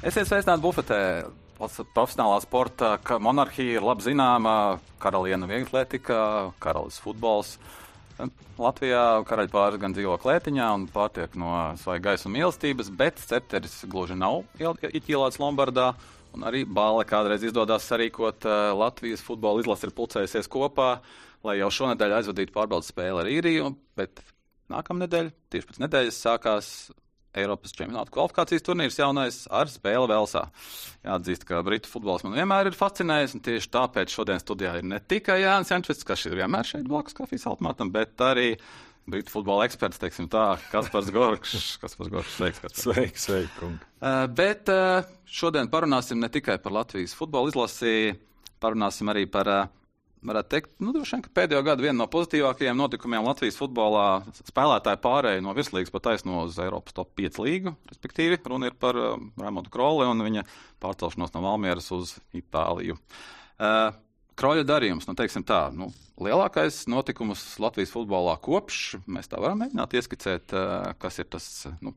Esiet sveicināti bufetē. Profesionālā sporta monarhija ir labi zināma. Karaliene vieglatlētika, karalis futbols. Latvijā karaļpārs gan dzīvo klētiņā un pārtiek no svaiga gaisa un mīlestības, bet cepteris gluži nav ieķīlāts Lombardā. Un arī bāle kādreiz izdodas sarīkot. Latvijas futbola izlase ir pulcējusies kopā, lai jau šonadēļ aizvadītu pārbaudas spēli ar īriju. Bet nākamnedēļ, tieši pēc nedēļas, sākās Eiropas čempionāta kvalifikācijas turnīrs jaunais ar spēli Velsā. Jāatzīst, ka britu futbols man vienmēr ir fascinējis, un tieši tāpēc šodien studijā ir ne tikai Jānis Jančits, kas ir vienmēr šeit blakus kafijas automātam, bet arī britu futbola eksperts, teiksim tā, Kaspars Gorkšs. Kaspars Gorkšs, sveiks, Kaspars. Sveiki, sveiki, kungi. Uh, bet uh, šodien parunāsim ne tikai par Latvijas futbola izlasi, parunāsim arī par uh, varētu teikt, nu, vien, pēdējo gadu viena no pozitīvākajiem notikumiem Latvijas futbolā spēlētāju pārēju no virslīgas pat taisno uz Eiropas top 5 līgu. Respektīvi, runa ir par uh, Raimondu Kroli un viņa pārcelšanos no Valmieras uz Itāliju. Uh, Kroļa darījums, nu, teiksim tā, nu, lielākais notikums Latvijas futbolā kopš. Mēs tā varam mēģināt ieskicēt, uh, kas ir tas nu,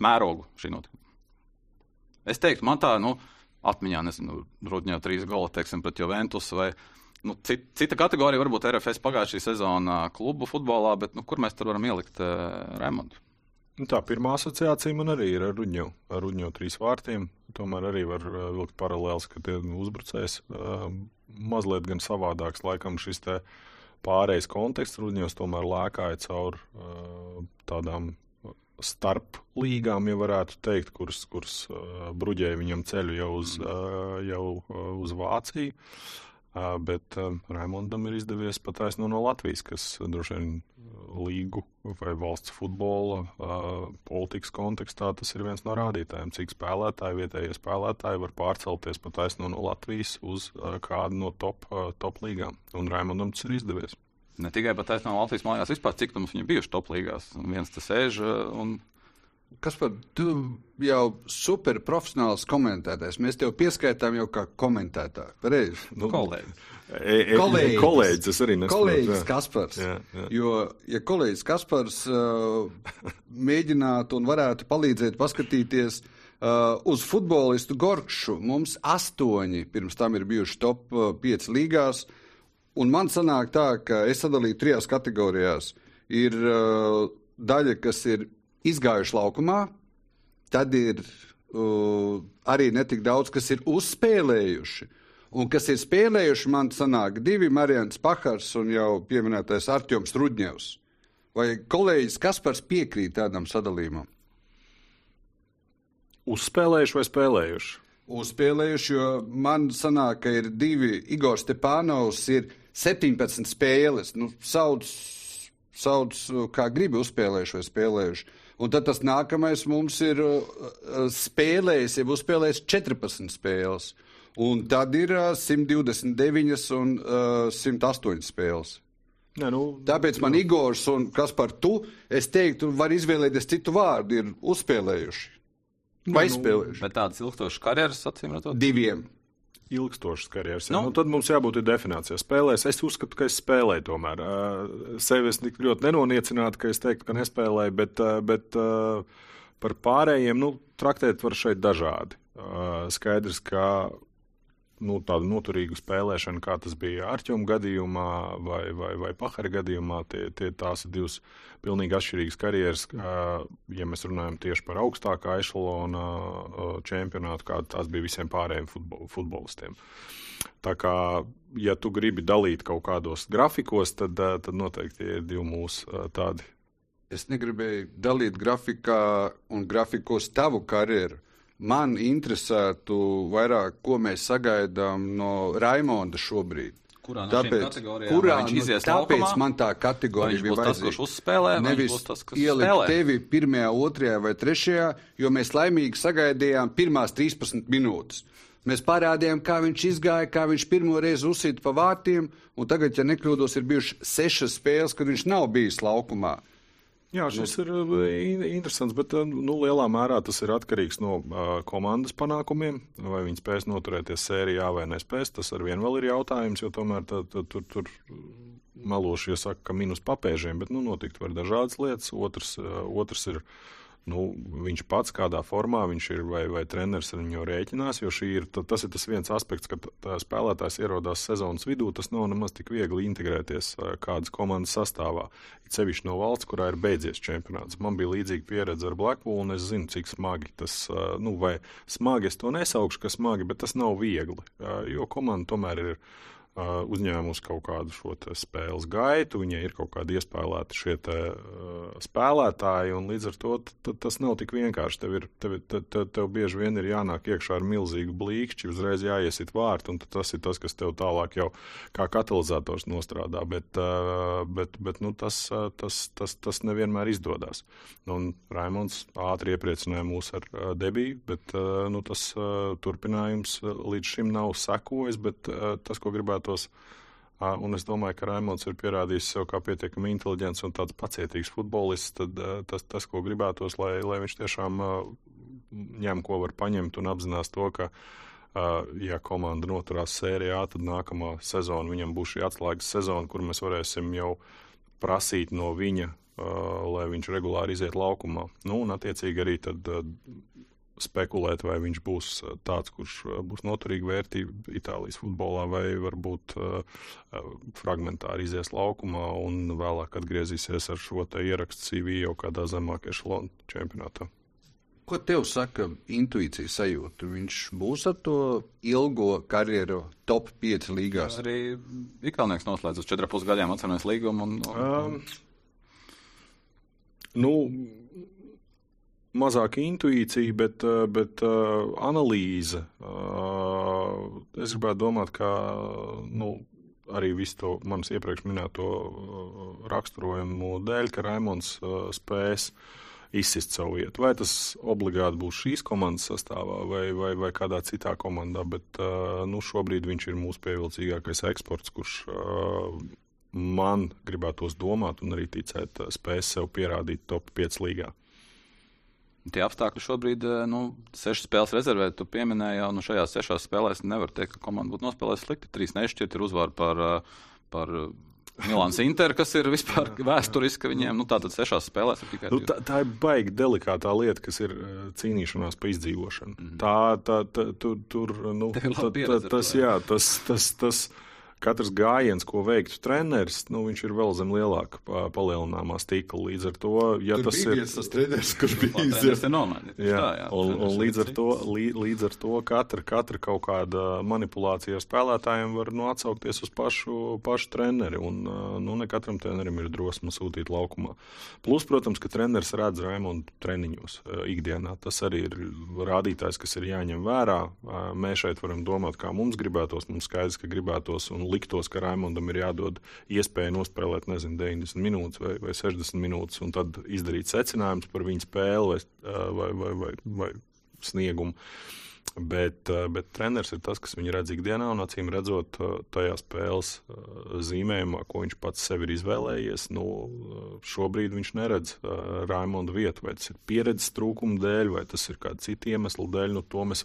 mērogu šī notikuma. Es teiktu, man tā, nu, atmiņā, nezinu, Rudņā trīs gola, teiksim, pret Juventus vai Nu, cita, cita kategorija varbūt RFS pagājušā sezonā klubu futbolā, bet nu, kur mēs tur varam ielikt uh, Raimondu? Nu, tā pirmā asociācija man arī ir ar Ruņģu, ar Ruņģu trīs vārtiem. Tomēr arī var uh, vilkt paralēlus, ka tie uzbrucējs uh, mazliet gan savādāks. Laikam šis pārējais konteksts Ruņģos tomēr lēkāja caur uh, tādām starp līgām, ja varētu teikt, kuras, kuras uh, bruģēja viņam ceļu jau uz, uh, jau, uh, uz Vāciju. Bet Raimondam ir izdevies pataisno no Latvijas, kas droši vien līgu vai valsts futbola politikas kontekstā tas ir viens no rādītājiem, cik spēlētāji, vietējie spēlētāji var pārcelties pataisno no Latvijas uz kādu no top, top līgām. Un Raimondam tas ir izdevies. Ne tikai pat taisnām Latvijas mājās, vispār cik mums viņi bijuši top līgās. Un viens tas sēž un Kas par tu jau super profesionāls komentētājs? Mēs tev pieskaitām jau kā komentētāju. Pareizi. Nu, kolēģi. E, e, kolēģis. kolēģis, es arī nesaprotu. Kolēģis. Kaspars. Jā, jā. Jo, ja kolēģis Kaspars uh, mēģinātu un varētu palīdzēt paskatīties uh, uz futbolistu Gorkšu, mums astoņi pirms tam ir bijuši top uh, 5 līgās, un man sanāk tā, ka es sadalīju trijās kategorijās. Ir uh, daļa, kas ir izgājuši laukumā, tad ir uh, arī netik daudz, kas ir uzspēlējuši. Un kas ir spēlējuši, man sanāk, divi Marijans Pakars un jau pieminētais Artjoms Rudņevs. Vai kolēģis Kaspars piekrīt tādam sadalījumam? Uzspēlējuši vai spēlējuši? Uzspēlējuši, jo man sanāk, ka ir divi Igor Stepānovs, ir 17 spēles. Nu, sauc, sauc, kā gribi uzspēlējuši vai spēlējuši. Un tad tas nākamais mums ir uh, uh spēlējis, jau uzspēlējis 14 spēles. Un tad ir uh, 129 un uh, 108 spēles. Ne, nu, Tāpēc man nu. Igors un kas par tu, es teiktu, var izvēlēties citu vārdu, ir uzspēlējuši. Vai nu, spēlējuši? Bet tādas ilgstošas karjeras, acīm redzot, diviem ilgstošas karjeras. Nu, nu, tad mums jābūt definīcijai. Spēlēs, es uzskatu, ka es spēlēju tomēr. Sevi es tik ļoti nenoniecinātu, ka es teiktu, ka nespēlēju, bet, bet par pārējiem nu, traktēt var šeit dažādi. Skaidrs, ka nu, tādu noturīgu spēlēšanu, kā tas bija Arčūna gadījumā vai, vai, vai Pahara gadījumā. Tie, tie, tās ir divas pilnīgi atšķirīgas karjeras. Ja mēs runājam tieši par augstākā ešalona čempionātu, kāda tās bija visiem pārējiem futbol, futbolistiem. Tā kā, ja tu gribi dalīt kaut kādos grafikos, tad, tad noteikti ir divi mūsu tādi. Es negribēju dalīt grafikā un grafikos tavu karjeru man interesētu vairāk, ko mēs sagaidām no Raimonda šobrīd. Kurā no tāpēc, kurā, viņš izies tāpēc laukumā? man tā kategorija bija vajadzīga. Tas, kurš uzspēlē, nevis tas, kas ielikt spēlē. tevi pirmajā, otrajā vai trešajā, jo mēs laimīgi sagaidījām pirmās 13 minūtes. Mēs parādījām, kā viņš izgāja, kā viņš pirmo reizi uzsita pa vārtiem, un tagad, ja nekļūdos, ir bijušas sešas spēles, kad viņš nav bijis laukumā. Jā, šis ir uh, interesants, bet uh, nu, lielā mērā tas ir atkarīgs no uh, komandas panākumiem. Vai viņi spēs noturēties sērijā vai nespēs, tas ar vienu vēl ir jautājums, jo tomēr tā, tā, tur, tur meloši iesaka, ka minus papēžiem, bet nu, notikt var dažādas lietas. Otrs, otrs ir nu, viņš pats kādā formā viņš ir vai, vai treneris ar viņu rēķinās. Jo ir, tas ir tas viens aspekts, kad spēlētājs ierodās sezonas vidū. Tas nav nemaz tik viegli integrēties kādas komandas sastāvā. It sevišķi no valsts, kurā ir beidzies čempionāts. Man bija līdzīga pieredze ar Blackpool, un es zinu, cik smagi tas nu, vai smagi es to nesaukšu, ka smagi, bet tas nav viegli. Jo komanda tomēr ir uzņēmusi kaut kādu šo spēles gaitu, viņai ir kaut kādi iespēlēti šie te, uh, spēlētāji, un līdz ar to tas nav tik vienkārši. Tev, ir, tev, tev, tev, tev bieži vien ir jānāk iekšā ar milzīgu blīkšķi, uzreiz jāiesit vārtu, un tas ir tas, kas tev tālāk jau kā katalizators nostrādā, bet, uh, bet, bet nu, tas, uh, tas, tas, tas nevienmēr izdodas. Un Raimons ātri iepriecināja mūs ar uh, debiju, bet uh, nu, tas uh, turpinājums līdz šim nav sekojis, bet uh, tas, ko gribētu vēlētos. Un es domāju, ka Raimons ir pierādījis sev kā pietiekami inteliģents un tāds pacietīgs futbolists. Tad tas, tas ko gribētos, lai, lai viņš tiešām ņem, ko var paņemt un apzinās to, ka, ja komanda noturās sērijā, tad nākamā sezona viņam būs šī atslēgas sezona, kur mēs varēsim jau prasīt no viņa, lai viņš regulāri iziet laukumā. Nu, un, attiecīgi, arī tad spekulēt, vai viņš būs uh, tāds, kurš uh, būs noturīgi vērtība Itālijas futbolā, vai varbūt uh, fragmentāri izies laukumā un vēlāk atgriezīsies ar šo ierakstu CV jau kādā zemākajā ešalona čempionātā. Ko tev saka intuīcija sajūta? Viņš būs ar to ilgo karjeru top 5 līgās. Arī Ikalnieks noslēdz uz 4,5 gadiem atceros līgumu. Un, un, un... Um, nu, mazāk intuīcija, bet, eh, bet uh, analīze. Uh, es gribētu domāt, ka nu, arī visu to manas iepriekš minēto raksturojumu dēļ, ka Raimons spēs izsist savu vietu. Vai tas obligāti būs šīs komandas sastāvā vai, vai, vai kādā citā komandā, bet nu, šobrīd viņš ir mūsu pievilcīgākais eksports, kurš man gribētos domāt un arī ticēt, spēs sev pierādīt top 5 līgā. Tie apstākļi šobrīd, eh, nu, sešas spēles rezervē, tu pieminēji, jau nu, šajās sešās spēlēs nevar teikt, ka komanda būtu nospēlējusi slikti. Trīs nešķiet ir uzvara par, eh, par Milāns Inter, kas ir vispār vēsturiski viņiem. Nu, tātad sešās spēlēs ir tikai. Nu, tā, tā ir baigi delikātā lieta, kas ir eh, cīnīšanās par izdzīvošanu. Mm -hmm. Tā, tā, tā, tur, tur nu, tā, tā, tas, jā, tas, tas, tas, tas katrs gājiens, ko veiktu treneris, nu, viņš ir vēl zem lielāka palielināmā stīkla. Līdz ar to, ja Tur tas ir tas treneris, kurš bija izdevies, jā, tā, jā, un, un līdz, ar to, līdz, līdz ar to katra, katra kaut kāda manipulācija ar spēlētājiem var nu, atsaukties uz pašu, pašu treneri. Un, nu, ne katram trenerim ir drosme sūtīt laukumā. Plus, protams, ka treneris redz Raimondu treniņos ikdienā. Tas arī ir rādītājs, kas ir jāņem vērā. Mēs šeit varam domāt, kā mums gribētos. Mums skaidrs, ka gribētos un liktos, ka Raimondam ir jādod iespēja nospēlēt nezinu, 90 minūtes vai, vai 60 minūtes, un tad izdarīt secinājumus par viņa spēli vai, vai, vai, vai, vai sniegumu. Bet, bet treneris ir tas, kas viņu redz ikdienā, un acīm redzot, tajā spēles zīmējumā, ko viņš pats sev ir izvēlējies, nu, šobrīd viņš neredz Raimonda vietu. Vai tas ir pieredzes trūkuma dēļ, vai tas ir kāda cita iemesla dēļ, nu, to mēs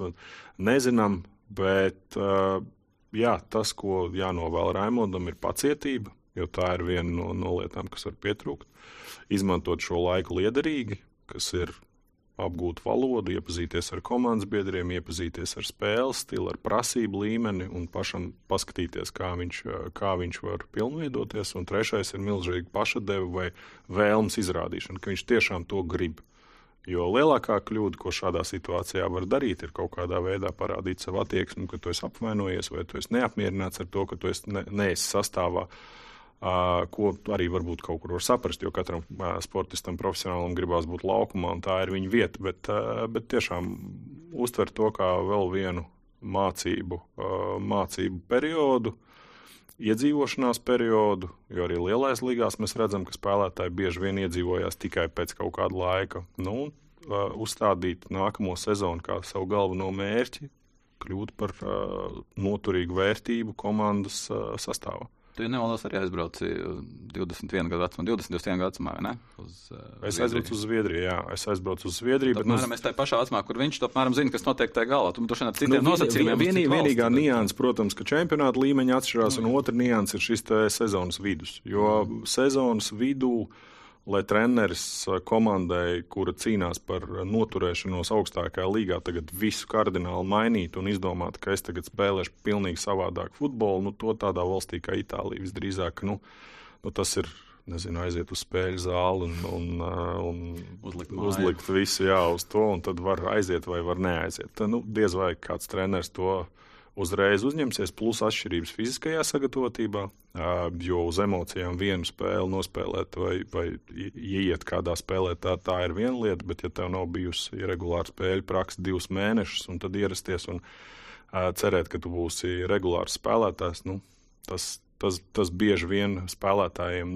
nezinām. Bet jā, tas, ko jānovēl Raimondam, ir pacietība, jo tā ir viena no, no lietām, kas var pietrūkt. Izmantot šo laiku liederīgi, kas ir apgūt valodu, iepazīties ar komandas biedriem, iepazīties ar spēles stilu, ar prasību līmeni un pašam paskatīties, kā viņš, kā viņš var pilnveidoties. Un trešais ir milzīga pašadeva vai vēlmes izrādīšana, ka viņš tiešām to grib. Jo lielākā kļūda, ko šādā situācijā var darīt, ir kaut kādā veidā parādīt savu attieksmi, ka tu esi apvainojies vai tu esi neapmierināts ar to, ka tu esi ne, neesi sastāvā. Uh, ko arī varbūt kaut kur var saprast, jo katram uh, sportistam, profesionālam gribās būt laukumā, un tā ir viņa vieta. Bet, uh, bet tiešām uztver to kā vēl vienu mācību, mācību periodu, iedzīvošanās periodu, jo arī lielais līgās mēs redzam, ka spēlētāji bieži vien iedzīvojās tikai pēc kaut kāda laika. Nu, uzstādīt nākamo sezonu kā savu galveno mērķi, kļūt par uh, noturīgu vērtību komandas uh, sastāvā. Tu ja nevaldos arī aizbrauci 21 gadu vecumā, 20, 21 gadu vecumā, ne? Uz, uh, es aizbraucu uz Zviedriju, jā, es aizbraucu uz Zviedriju. Bet, apmēram, es tajā pašā vecumā, kur viņš apmēram zina, kas notiek tajā galā. Tu droši vien ar citiem nu, nosacījumiem. Vienī, vienīgā nianses, protams, ka čempionāta līmeņa atšķirās, mm. un otra nianses ir šis sezonas vidus. Jo mm. sezonas vidū lai treneris komandai, kura cīnās par noturēšanos augstākajā līgā, tagad visu kardināli mainītu un izdomātu, ka es tagad spēlēšu pilnīgi savādāk futbolu, nu, to tādā valstī kā Itālija visdrīzāk, nu, nu tas ir. Nezinu, aiziet uz spēļu zāli un, un, un uzlikt, uzlikt visu jā, uz to, un tad var aiziet vai var neaiziet. Nu, diez vai kāds treneris to uzreiz uzņemsies, plus atšķirības fiziskajā sagatavotībā, jo uz emocijām vienu spēli nospēlēt vai, vai ieiet kādā spēlē, tā, tā ir viena lieta, bet ja tev nav bijusi regulāra spēļu praksa divus mēnešus, un tad ierasties un cerēt, ka tu būsi regulārs spēlētājs, nu, tas, tas, tas bieži vien spēlētājiem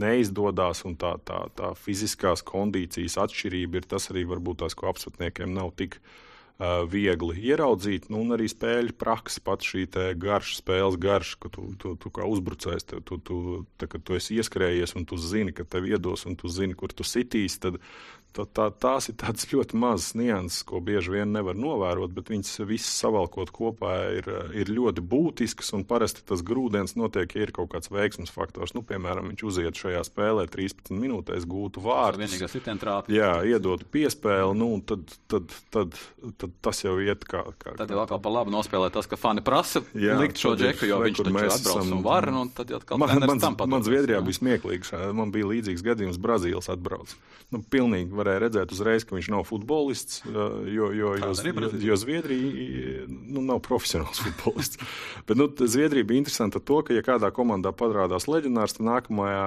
neizdodas, un tā, tā, tā fiziskās kondīcijas atšķirība ir tas arī varbūt tās, ko apsvatniekiem nav tik viegli ieraudzīt. Nu, un arī spēļu praksa, pat šī garša, spēles garša, ka tu, tu, tu kā uzbrucējs, tu, tu, tu, tā, tu esi ieskrējies un tu zini, ka tev iedos, un tu zini, kur tu sitīs. Tad, tā, tā, tās ir tādas ļoti mazas nianses, ko bieži vien nevar novērot, bet viņas visas savalkot kopā ir, ir ļoti būtiskas. Parasti tas grūdienis notiek, ja ir kaut kāds veiksmes faktors. Nu, piemēram, viņš uziet šajā spēlē 13 minūtēs, gūtu vārdu. Jā, iedotu piespēli, nu, tad, tad, tad, tad tad tas jau iet kā. kā tad jau atkal par labu nospēlē tas, ka fani prasa jā, likt šo džeku, jo viņš taču atbrauc esam, un var. Un tad jau atkal man, man, man, man Zviedrijā bija smieklīgs. Man bija līdzīgs gadījums, Brazīls atbrauc. Nu, pilnīgi varēja redzēt uzreiz, ka viņš nav futbolists, jo, jo, jo, jo, jo Zviedrija nu, nav profesionāls futbolists. Bet nu, Zviedrija bija interesanta to, ka, ja kādā komandā parādās leģionārs, tad nākamajā,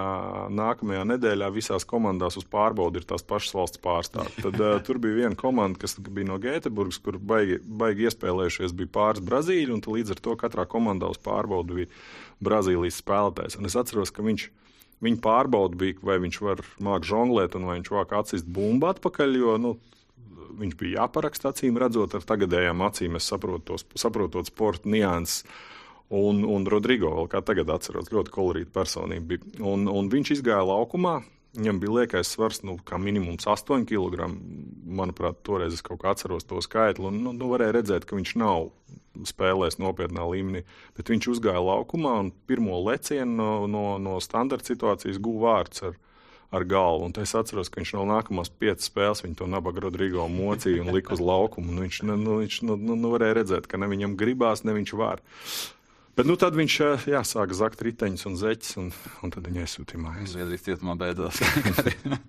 nākamajā nedēļā visās komandās uz pārbaudi ir tās pašas valsts pārstāvji. Tad uh, tur bija viena komanda, kas bija no Gēteburgas Luksemburgas, kur baigi, baigi iespēlējušies, bija pāris Brazīļi, un līdz ar to katrā komandā uz pārbaudu bija Brazīlijas spēlētājs. Un es atceros, ka viņš viņa pārbauda bija, vai viņš var māk žonglēt un vai viņš vāk atsist bumbu atpakaļ, jo nu, viņš bija jāparaksta acīm redzot ar tagadējām acīm, es saprotu, saprotot sporta nianses. Un, un Rodrigo, vēl kā tagad atceros, ļoti kolorīta personība bija. Un, un viņš izgāja laukumā, Viņam bija liekais svars, nu, kā minimums 8 kg. Manuprāt, toreiz es kaut kā atceros to skaitli. Un, nu, nu, varēja redzēt, ka viņš nav spēlējis nopietnā līmenī. Bet viņš uzgāja laukumā un pirmo lecienu no, no, no standarta situācijas guva vārds ar, ar galvu. Un es atceros, ka viņš no nākamās piecas spēles viņu to nabaga Rodrigo mocīja un lika uz laukumu. Un viņš, nu, nu, viņš nu, nu, varēja redzēt, ka ne viņam gribās, ne viņš var. Bet nu, tad viņš eh, jā, sāka zakt riteņus un zeķus, un, un tad viņa aizsūtīja mājās. Zviedrijas cietumā beidzās.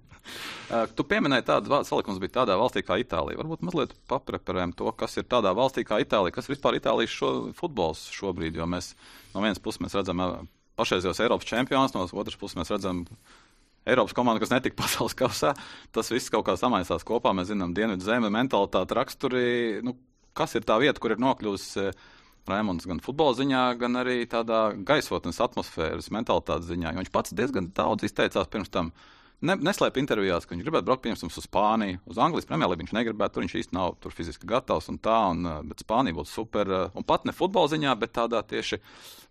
Eh, tu pieminēji tādu salikums bija tādā valstī kā Itālija. Varbūt mazliet papreparējam to, kas ir tādā valstī kā Itālija, kas ir vispār Itālijas šo, futbols šobrīd, jo mēs no vienas puses mēs redzam eh, pašreizējos Eiropas čempionus, no otras puses mēs redzam Eiropas komandu, kas netika pasaules kausā. Tas viss kaut kā samaisās kopā. Mēs zinām, dienvidu zeme, mentalitāte, raksturi. Nu, kas ir tā vieta, kur ir nokļuvusi? Raimunds gan futbola ziņā, gan arī tādā gaisotnes atmosfēras, mentalitātes ziņā. Viņš pats diezgan daudz izteicās pirms tam. Ne, neslēp intervijās, ka viņš gribētu braukt piemēram uz Spāniju, uz Anglijas premjerlīgu. Viņš negribētu, tur viņš īsti nav tur fiziski gatavs un tā, un, eh, bet Spānija būtu super. Eh, un pat ne futbola ziņā, bet tādā tieši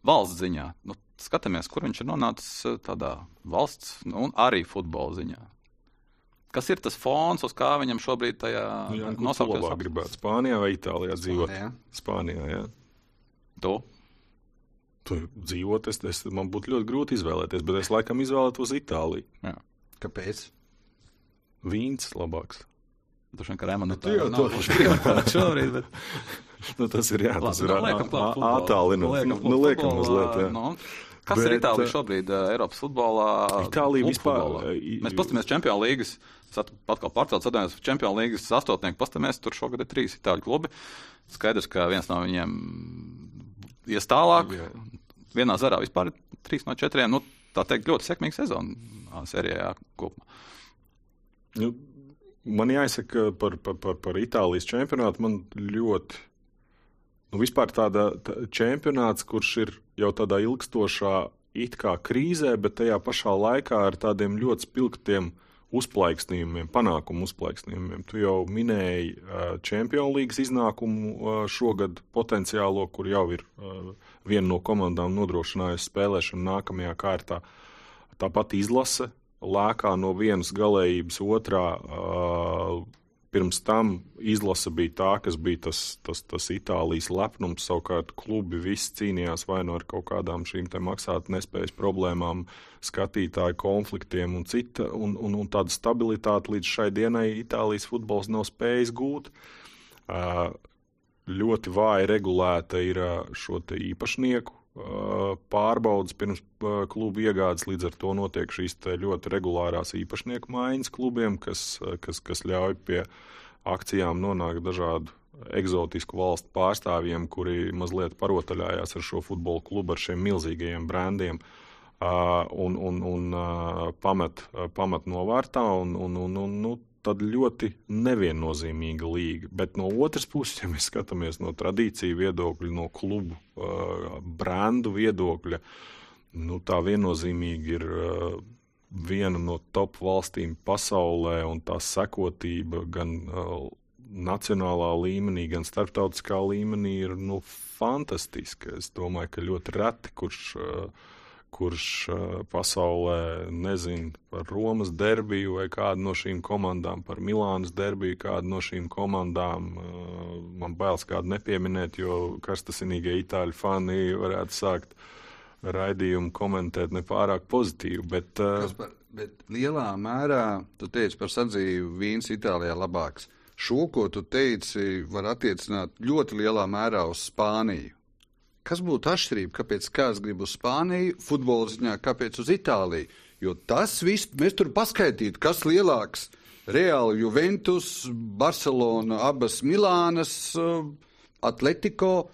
valsts ziņā. Nu, skatāmies, kur viņš ir nonācis eh, tādā valsts nu, un arī futbola ziņā. Kas ir tas fons, uz kā viņam šobrīd tajā nu, nosaukties? Gribētu Spānijā vai Itālijā dzīvot? Spānijā, Spānijā jā. Tu? Tur dzīvot, es, es, man būtu ļoti grūti izvēlēties, bet es laikam izvēlētos Itāliju. Jā. Kāpēc? Vīns labāks. Droši vien, ka Rēmana tā jau nav šobrīd, bet... nu, tas ir, jā, tas Labi, ir attālinot. Nu, nu, liekam mazliet, jā. Nu, kas bet, ir Itālija šobrīd uh, Eiropas futbolā? Itālija vispār. Futbolā. Mēs pastamies Čempionu līgas, atkal pārcelt sadarbības Čempionu līgas astotnieku, pastamies, tur šogad ir trīs itāļu klubi. Skaidrs, ka viens no viņiem ies tālāk. Jā. Vienā zarā vispār ir trīs no četriem. Nu, tā teikt, ļoti sekmīga sezona sērijā kopumā. Nu, man jāsaka par, par, par, par Itālijas čempionātu. Man ļoti. Nu, vispār tāda tā, čempionāts, kurš ir jau tādā ilgstošā it kā krīzē, bet tajā pašā laikā ar tādiem ļoti spilgtiem uh, uzplaiksnījumiem, panākumu uzplaiksnījumiem. Tu jau minēji Champions League iznākumu šogad potenciālo, kur jau ir viena no komandām nodrošinājusi spēlēšanu nākamajā kārtā. Tāpat izlase lēkā no vienas galējības otrā. Pirms tam izlase bija tā, kas bija tas, tas, tas Itālijas lepnums. Savukārt klubi visi cīnījās vai nu ar kaut kādām šīm maksāt nespējas problēmām, skatītāju konfliktiem un cita. Un, un, un tāda stabilitāte līdz šai dienai Itālijas futbols nav spējis gūt. Ļoti vāji regulēta ir šo īpašnieku pārbaudas pirms klubu iegādes. Līdz ar to notiek šīs ļoti regulārās īpašnieku maiņas klubiem, kas, kas, kas ļauj pie akcijām nonākt dažādu eksotisku valstu pārstāvjiem, kuri mazliet parotaļājās ar šo futbola klubu, ar šiem milzīgajiem brandiem. Uh, un, un, un uh, pamet, pamet novārtā, un, un, un, un nu, tad ļoti neviennozīmīga līga. Bet no otras puses, ja mēs skatāmies no tradīciju viedokļa, no klubu uh, brendu viedokļa, nu, tā viennozīmīgi ir uh, viena no top valstīm pasaulē, un tā sekotība gan uh, nacionālā līmenī, gan starptautiskā līmenī ir nu, fantastiska. Es domāju, ka ļoti reti kurš. Uh, kurš pasaulē nezina par Romas derbiju vai kādu no šīm komandām, par Milānas derbiju, kādu no šīm komandām. Man bailes kādu nepieminēt, jo karstasinīgie itāļu fani varētu sākt raidījumu komentēt nepārāk pozitīvi. Bet, Kaspar, bet lielā mērā tu teici par sadzīvi vīns Itālijā labāks. Šo, ko tu teici, var attiecināt ļoti lielā mērā uz Spāniju. Kas būtu atšķirība, kāpēc kāds grib uz Spāniju, futbola ziņā, kāpēc uz Itāliju? Jo tas viss, mēs tur paskaitītu, kas lielāks. Reāli Juventus, Barcelona, abas Milānas, uh, Atletico.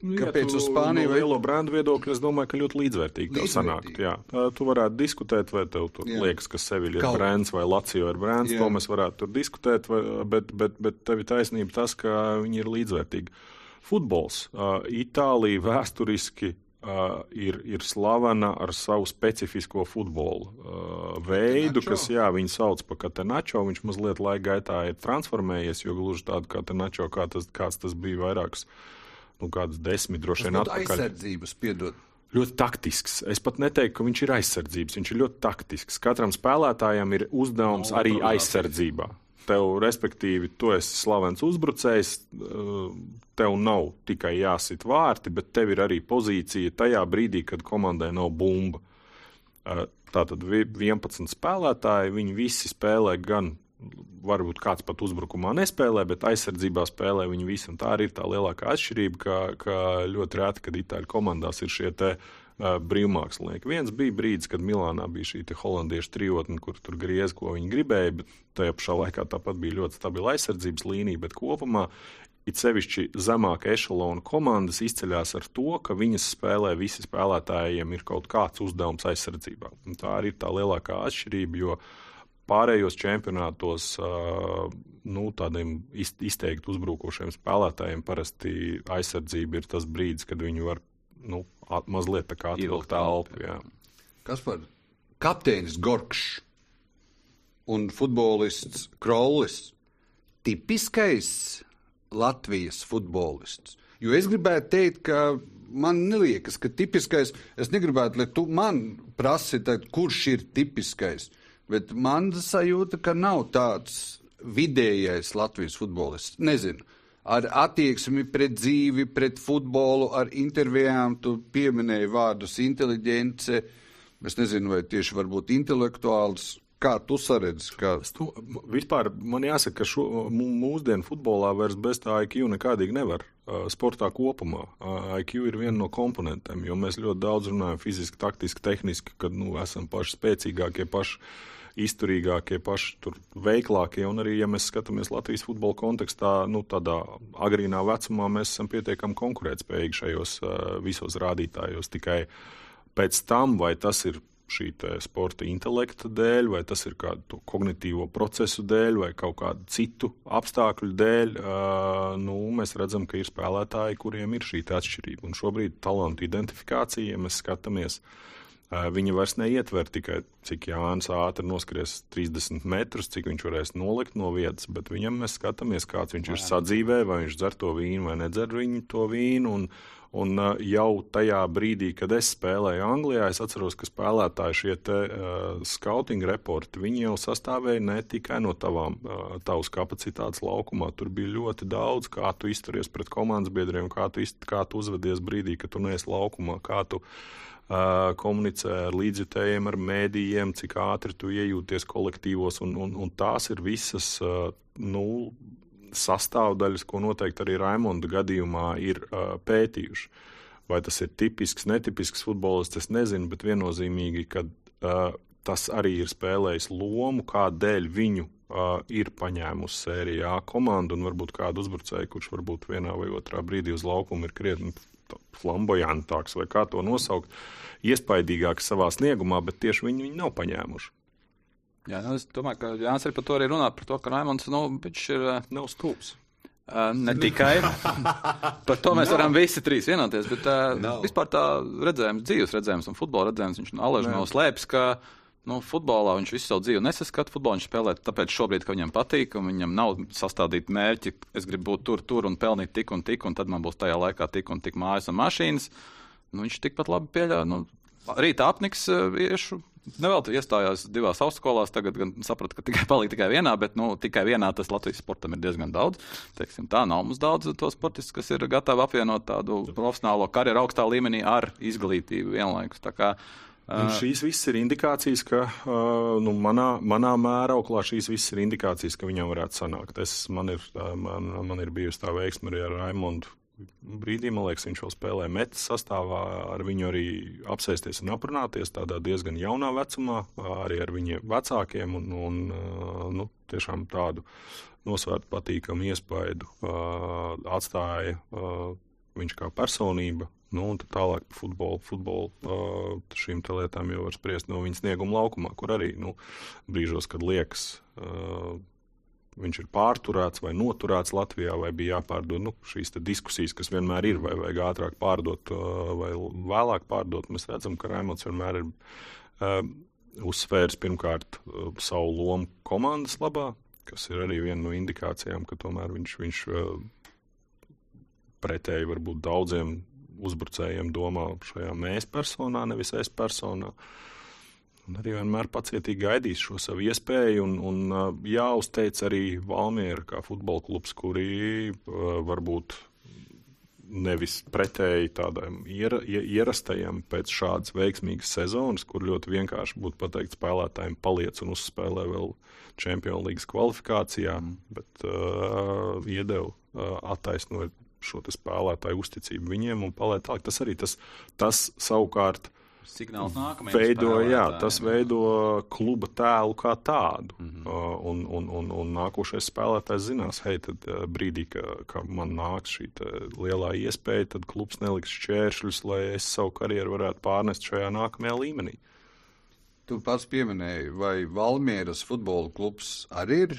Nu, kāpēc ja uz Spāniju? No lielo brendu viedokļu es domāju, ka ļoti līdzvērtīgi tev sanākt. Jā. Tu varētu diskutēt, vai tev tur jā. liekas, ka Sevilla ir brends vai Lacio ir brends. Jā. To mēs varētu tur diskutēt, vai, bet, bet, bet tev ir taisnība tas, ka viņi ir līdzvērtīgi. Futbols. Itālija vēsturiski Uh, ir, ir slavena ar savu specifisko futbolu uh, veidu, kas, jā, viņu sauc par katenačo. Viņš mazliet laika gaitā ir transformējies, jo gluži tādu katenačo, kā tas, kāds tas bija vairākus, nu, kādus desmit droši vien atpakaļ. Aizsardzības, piedod. Ļoti taktisks. Es pat neteiktu, ka viņš ir aizsardzības. Viņš ir ļoti taktisks. Katram spēlētājam ir uzdevums no, arī aizsardzībā tev, respektīvi, tu esi slavens uzbrucējs, eh, tev nav tikai jāsit vārti, bet tev ir arī pozīcija tajā brīdī, kad komandai nav bumba. Eh, tātad 11 spēlētāji, viņi visi spēlē gan, varbūt kāds pat uzbrukumā nespēlē, bet aizsardzībā spēlē viņi visi. Un tā arī ir tā lielākā atšķirība, ka, ka ļoti reti, kad itāļu komandās ir šie te uh, brīvmākslinieki. Viens bija brīdis, kad Milānā bija šī holandiešu trijotne, kur tur griez, ko viņi gribēja, bet tajā pašā laikā tāpat bija ļoti stabila aizsardzības līnija. Bet kopumā it sevišķi zemāka ešalona komandas izceļas ar to, ka viņas spēlē visi spēlētājiem ir kaut kāds uzdevums aizsardzībā. Un tā arī ir tā lielākā atšķirība, jo pārējos čempionātos nu, tādiem izteikti uzbrukošiem spēlētājiem parasti aizsardzība ir tas brīdis, kad viņi var nu, at, mazliet tā kā atvilkt telpu. Kas par kapteinis Gorkšs un futbolists Krollis? Tipiskais Latvijas futbolists. Jo es gribētu teikt, ka man neliekas, ka tipiskais, es negribētu, lai tu man prasi, tad, kurš ir tipiskais. Bet man sajūta, ka nav tāds vidējais Latvijas futbolists. Nezinu ar attieksmi pret dzīvi, pret futbolu, ar intervijām. Tu pieminēji vārdus inteliģence, es nezinu, vai tieši varbūt intelektuāls. Kā tu saredzi? Kā... Tu, vispār man jāsaka, ka šo, mūsdienu futbolā vairs bez tā IQ nekādīgi nevar. Sportā kopumā IQ ir viena no komponentiem, jo mēs ļoti daudz runājam fiziski, taktiski, tehniski, kad nu, esam paši spēcīgākie, paši izturīgākie, paši tur veiklākie. Un arī, ja mēs skatāmies Latvijas futbola kontekstā, nu, tādā agrīnā vecumā mēs esam pietiekami konkurētspējīgi šajos uh, visos rādītājos. Tikai pēc tam, vai tas ir šī sporta intelekta dēļ, vai tas ir kādu kognitīvo procesu dēļ, vai kaut kādu citu apstākļu dēļ, uh, nu, mēs redzam, ka ir spēlētāji, kuriem ir šī atšķirība. Un šobrīd talantu identifikācija, ja mēs skatāmies Viņa vairs neietver tikai, cik Jānis ātri noskries 30 metrus, cik viņš varēs nolikt no vietas, bet viņam mēs skatāmies, kāds viņš ir sadzīvē, vai viņš dzer to vīnu vai nedzer viņu to vīnu. Un, un jau tajā brīdī, kad es spēlēju Anglijā, es atceros, ka spēlētāji šie te, uh, scouting reporti, viņi jau sastāvēja ne tikai no tavām, uh, tavas kapacitātes laukumā. Tur bija ļoti daudz, kā tu izturies pret komandas biedriem, kā tu, izt, kā tu uzvedies brīdī, kad tu neesi laukumā, kā tu komunicē ar līdzjutējiem, ar mēdījiem, cik ātri tu iejūties kolektīvos. Un, un, un tās ir visas nu, sastāvdaļas, ko noteikti arī Raimonda gadījumā ir pētījuši. Vai tas ir tipisks, netipisks futbolists, es nezinu, bet viennozīmīgi, ka uh, tas arī ir spēlējis lomu, kādēļ viņu uh, ir paņēmusi sērijā komanda un varbūt kādu uzbrucēju, kurš varbūt vienā vai otrā brīdī uz laukuma ir krietni flambojantāks, vai kā to nosaukt, iespaidīgāks savā sniegumā, bet tieši viņi viņu nav paņēmuši. Jā, nu, es domāju, ka Jānis arī par to arī runā, par to, ka Raimons nu, ir. Nav stulbs. Uh, ne tikai par to mēs no. varam visi trīs vienoties, bet uh, no. vispār tā redzējums, dzīves redzējums un futbola redzējums, viņš no Aleža nav slēpis, ka nu, futbolā viņš visu savu dzīvi nesaskata. Futbolu viņš spēlē tāpēc šobrīd, ka viņam patīk, un viņam nav sastādīti mērķi. Es gribu būt tur, tur un pelnīt tik un tik, un tad man būs tajā laikā tik un tik mājas un mašīnas. Nu, viņš tikpat labi pieļāva. Nu, rīta apniks iešu. Nevelti iestājās divās augstskolās, tagad gan sapratu, ka tikai palika tikai vienā, bet nu, tikai vienā tas Latvijas sportam ir diezgan daudz. Teiksim, tā nav mums daudz to sportistu, kas ir gatavi apvienot tādu profesionālo karjeru augstā līmenī ar izglītību vienlaikus. Un šīs visas ir indikācijas, ka nu, manā, manā mērauklā šīs visas ir indikācijas, ka viņam varētu sanākt. Es, man, ir, man, man ir bijusi tā veiksme arī ar Raimondu. Brīdī, man liekas, viņš jau spēlē metas sastāvā, ar viņu arī apsēsties un aprunāties tādā diezgan jaunā vecumā, arī ar viņiem vecākiem un, un nu, tiešām tādu nosvērtu patīkamu iespaidu atstāja viņš kā personība Nu, un tālāk par futbolu. futbolu uh, šīm lietām jau var spriest no viņa snieguma laukumā, kur arī nu, brīžos, kad liekas, uh, viņš ir pārturēts vai noturēts Latvijā, vai bija jāpārdod nu, šīs diskusijas, kas vienmēr ir, vai vajag ātrāk pārdot uh, vai vēlāk pārdot. Mēs redzam, ka Raimons vienmēr ir uh, uzsvērs pirmkārt uh, savu lomu komandas labā, kas ir arī viena no indikācijām, ka tomēr viņš, viņš uh, pretēji varbūt daudziem uzbrucējiem domā šajā mēs personā, nevis es personā. Un arī vienmēr pacietīgi gaidīs šo savu iespēju, un, un jāuzteic arī Valmiera kā futbola klubs, kuri varbūt nevis pretēji tādam iera, ierastajam pēc šādas veiksmīgas sezonas, kur ļoti vienkārši būtu pateikt spēlētājiem paliec un uzspēlē vēl Champions League kvalifikācijā, mm. bet uh, iedeva uh, attaisnot šo spēlētāju uzticību viņiem un paliek tālāk. Tas arī tas, tas savukārt signāls nākamajam. Veido, jā, tas veido kluba tēlu kā tādu. Mm -hmm. uh, un, un, un, un nākošais spēlētājs zinās, hei, tad uh, brīdī, kad ka man nāks šī lielā iespēja, tad klubs neliks šķēršļus, lai es savu karjeru varētu pārnest šajā nākamajā līmenī. Tu pats pieminēji, vai Valmieras futbola klubs arī ir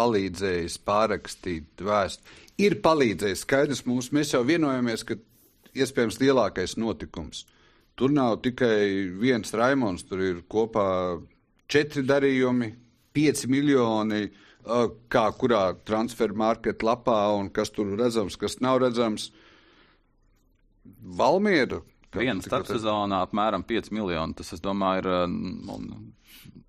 palīdzējis pārrakstīt vēstuli. Ir palīdzējis, skaidrs mums, mēs jau vienojamies, ka iespējams lielākais notikums. Tur nav tikai viens Raimons, tur ir kopā četri darījumi, pieci miljoni, kā kurā transfer market lapā un kas tur redzams, kas nav redzams. Valmiera. Viena starpsezonā apmēram 5 miljoni. Tas, es domāju, ir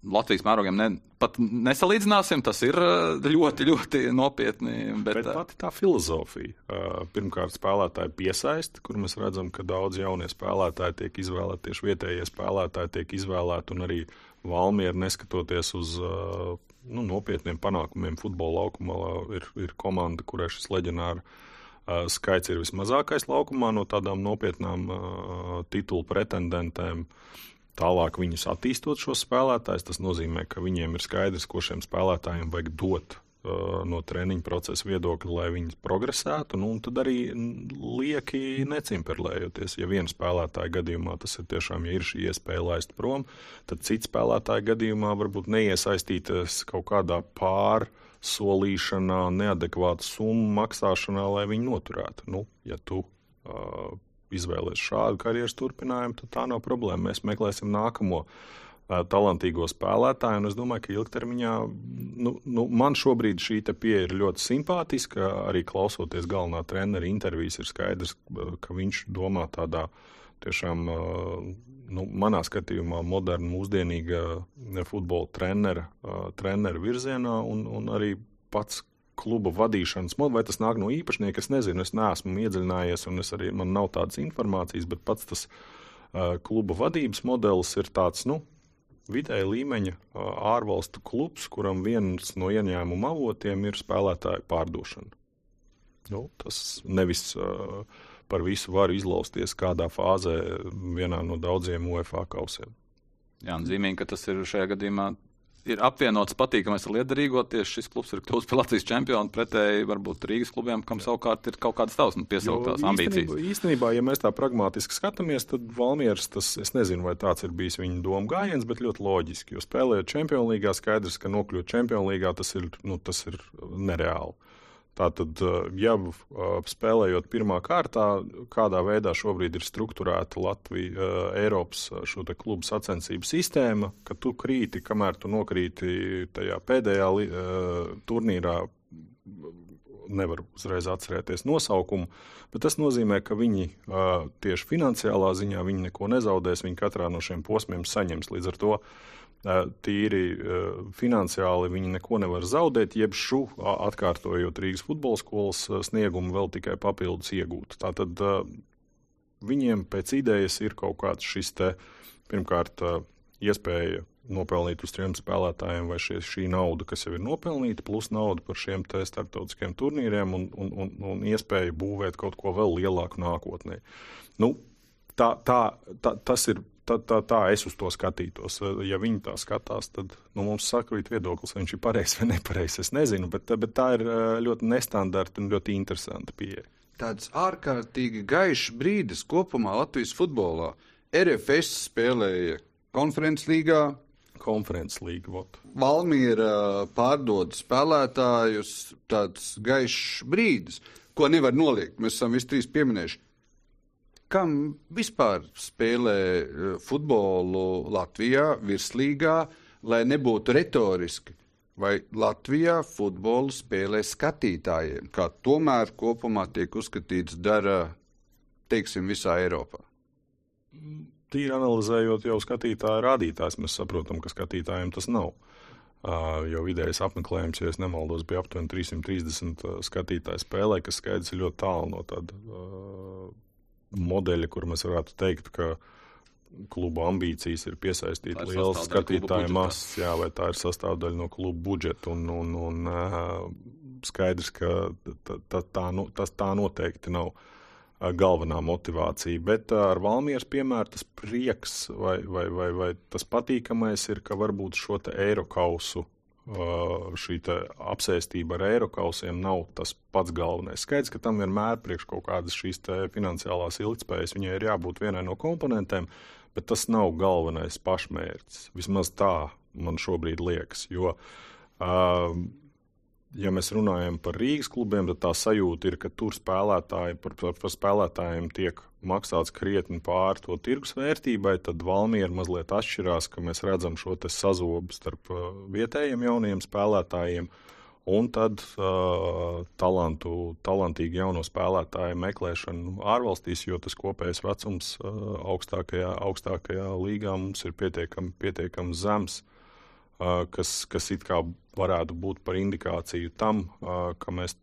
Latvijas mērogiem ne, pat nesalīdzināsim. Tas ir eh, ļoti, ļoti nopietni. Bet, bet eh, pati tā filozofija. Eh, pirmkārt, spēlētāji piesaista, kur mēs redzam, ka daudz jaunie spēlētāji tiek izvēlēti, tieši vietējie spēlētāji tiek izvēlēti, un arī Valmiera, neskatoties uz nu, nopietniem panākumiem futbola laukumā, ir, ir komanda, kurai šis leģendārs skaits ir vismazākais laukumā no tādām nopietnām uh, titulu pretendentēm. Tālāk viņus attīstot šos spēlētājus, tas nozīmē, ka viņiem ir skaidrs, ko šiem spēlētājiem vajag dot uh, no treniņa procesa viedokļa, lai viņi progresētu. Nu, tad arī lieki necimperlējoties. Ja viena spēlētāja gadījumā tas ir tiešām, ja ir šī iespēja laist prom, tad cits spēlētāja gadījumā varbūt neiesaistīties kaut kādā pārsolīšanā, neadekvāta summa maksāšanā, lai viņi noturētu. Nu, ja tu uh, izvēlēs šādu karjeras turpinājumu, tad tā nav problēma. Mēs meklēsim nākamo uh, talantīgo spēlētāju, un es domāju, ka ilgtermiņā nu, nu, man šobrīd šī pieeja ir ļoti simpātiska. Arī klausoties galvenā trenera intervijas, ir skaidrs, ka viņš domā tādā tiešām. Uh, nu, manā skatījumā, moderna, mūsdienīga futbola trenera, trenera virzienā, un, un arī pats kluba vadīšanas modelis, vai tas nāk no īpašnieka, es nezinu, es neesmu iedziļinājies, un es arī man nav tādas informācijas, bet pats tas uh, kluba vadības modelis ir tāds, nu, vidēja līmeņa uh, ārvalstu klubs, kuram viens no ieņēmuma avotiem ir spēlētāju pārdošana. Nu, tas nevis uh, par visu var izlausties kādā fāzē vienā no daudziem UEFA kausiem. Jā, un zīmīgi, ka tas ir šajā gadījumā ir apvienots patīkamais ar liederīgo. Tieši šis klubs ir kļuvis par Latvijas čempionu pretēji varbūt Rīgas klubiem, kam savukārt ir kaut kādas tavas nu, piesauktās ambīcijas. Īstenībā, īstenībā, ja mēs tā pragmatiski skatāmies, tad Valmieras tas, es nezinu, vai tāds ir bijis viņa doma gājiens, bet ļoti loģiski, jo spēlējot čempionu līgā, skaidrs, ka nokļūt čempionu līgā tas ir, nu, tas ir nereāli. Tātad, ja spēlējot pirmā kārtā, kādā veidā šobrīd ir strukturēta Latvija, Eiropas klubu sacensību sistēma, ka tu krīti, kamēr tu nokrīti tajā pēdējā turnīrā, nevaru uzreiz atcerēties nosaukumu, bet tas nozīmē, ka viņi tieši finansiālā ziņā viņi neko nezaudēs, viņi katrā no šiem posmiem saņems. Līdz ar to tīri finansiāli viņi neko nevar zaudēt, jeb šu atkārtojot Rīgas futbola skolas sniegumu vēl tikai papildus iegūt. Tātad viņiem pēc idejas ir kaut kāds šis te, pirmkārt, iespēja nopelnīt uz trim spēlētājiem, vai šie, šī nauda, kas jau ir nopelnīta, plus nauda par šiem starptautiskiem turnīriem un, un, un, un iespēja būvēt kaut ko vēl lielāku nākotnē. Nu, tā, tā, tā, tas ir tā, tā, tā es uz to skatītos. Ja viņi tā skatās, tad nu, mums sakrīt viedoklis, vai viņš ir pareizs vai nepareizs. Es nezinu, bet, bet tā ir ļoti nestandarta un ļoti interesanta pieeja. Tāds ārkārtīgi gaišs brīdis kopumā Latvijas futbolā. RFS spēlēja konferences līgā. Konferences līga. Vot. Valmiera pārdod spēlētājus. Tāds gaišs brīdis, ko nevar noliegt. Mēs esam visi trīs pieminējuši kam vispār spēlē eh, futbolu Latvijā, virslīgā, lai nebūtu retoriski. Vai Latvijā futbolu spēlē skatītājiem, kā tomēr kopumā tiek uzskatīts dara, teiksim, visā Eiropā? Tīri analizējot jau skatītāju rādītājs, mēs saprotam, ka skatītājiem tas nav. Uh, jo vidējais apmeklējums, ja nemaldos, bija aptuveni 330 skatītāju spēlē, kas skaidrs ir ļoti tālu no tāda uh, modeļi, kur mēs varētu teikt, ka kluba ambīcijas ir piesaistīt liels skatītāju masas, jā, vai tā ir sastāvdaļa no kluba budžeta. Un, un, un, skaidrs, ka tā, tā, tā, nu, tas tā noteikti nav galvenā motivācija. Bet ar Valmieras piemēru tas prieks vai, vai, vai, vai tas patīkamais ir, ka varbūt šo eiro kausu šī apsēstība ar eiro kausiem nav tas pats galvenais. Skaidrs, ka tam vienmēr priekš kaut kādas šīs finansiālās ilgspējas viņai ir jābūt vienai no komponentiem, bet tas nav galvenais pašmērķis. Vismaz tā man šobrīd liekas. Jo, uh, ja mēs runājam par Rīgas klubiem, tad tā sajūta ir, ka tur spēlētāji par, par, par spēlētājiem tiek maksāts krietni pāri to tirgus vērtībai, tad Valmiera mazliet atšķirās, ka mēs redzam šo sazobu starp uh, vietējiem jauniem spēlētājiem. Un tad uh, talantu, talantīgi jauno spēlētāju meklēšanu ārvalstīs, jo tas kopējais vecums uh, augstākajā, augstākajā līgā mums ir pietiekami, pietiekami zems. Uh, kas, kas it kā varētu būt par indikāciju tam, ka, mēs,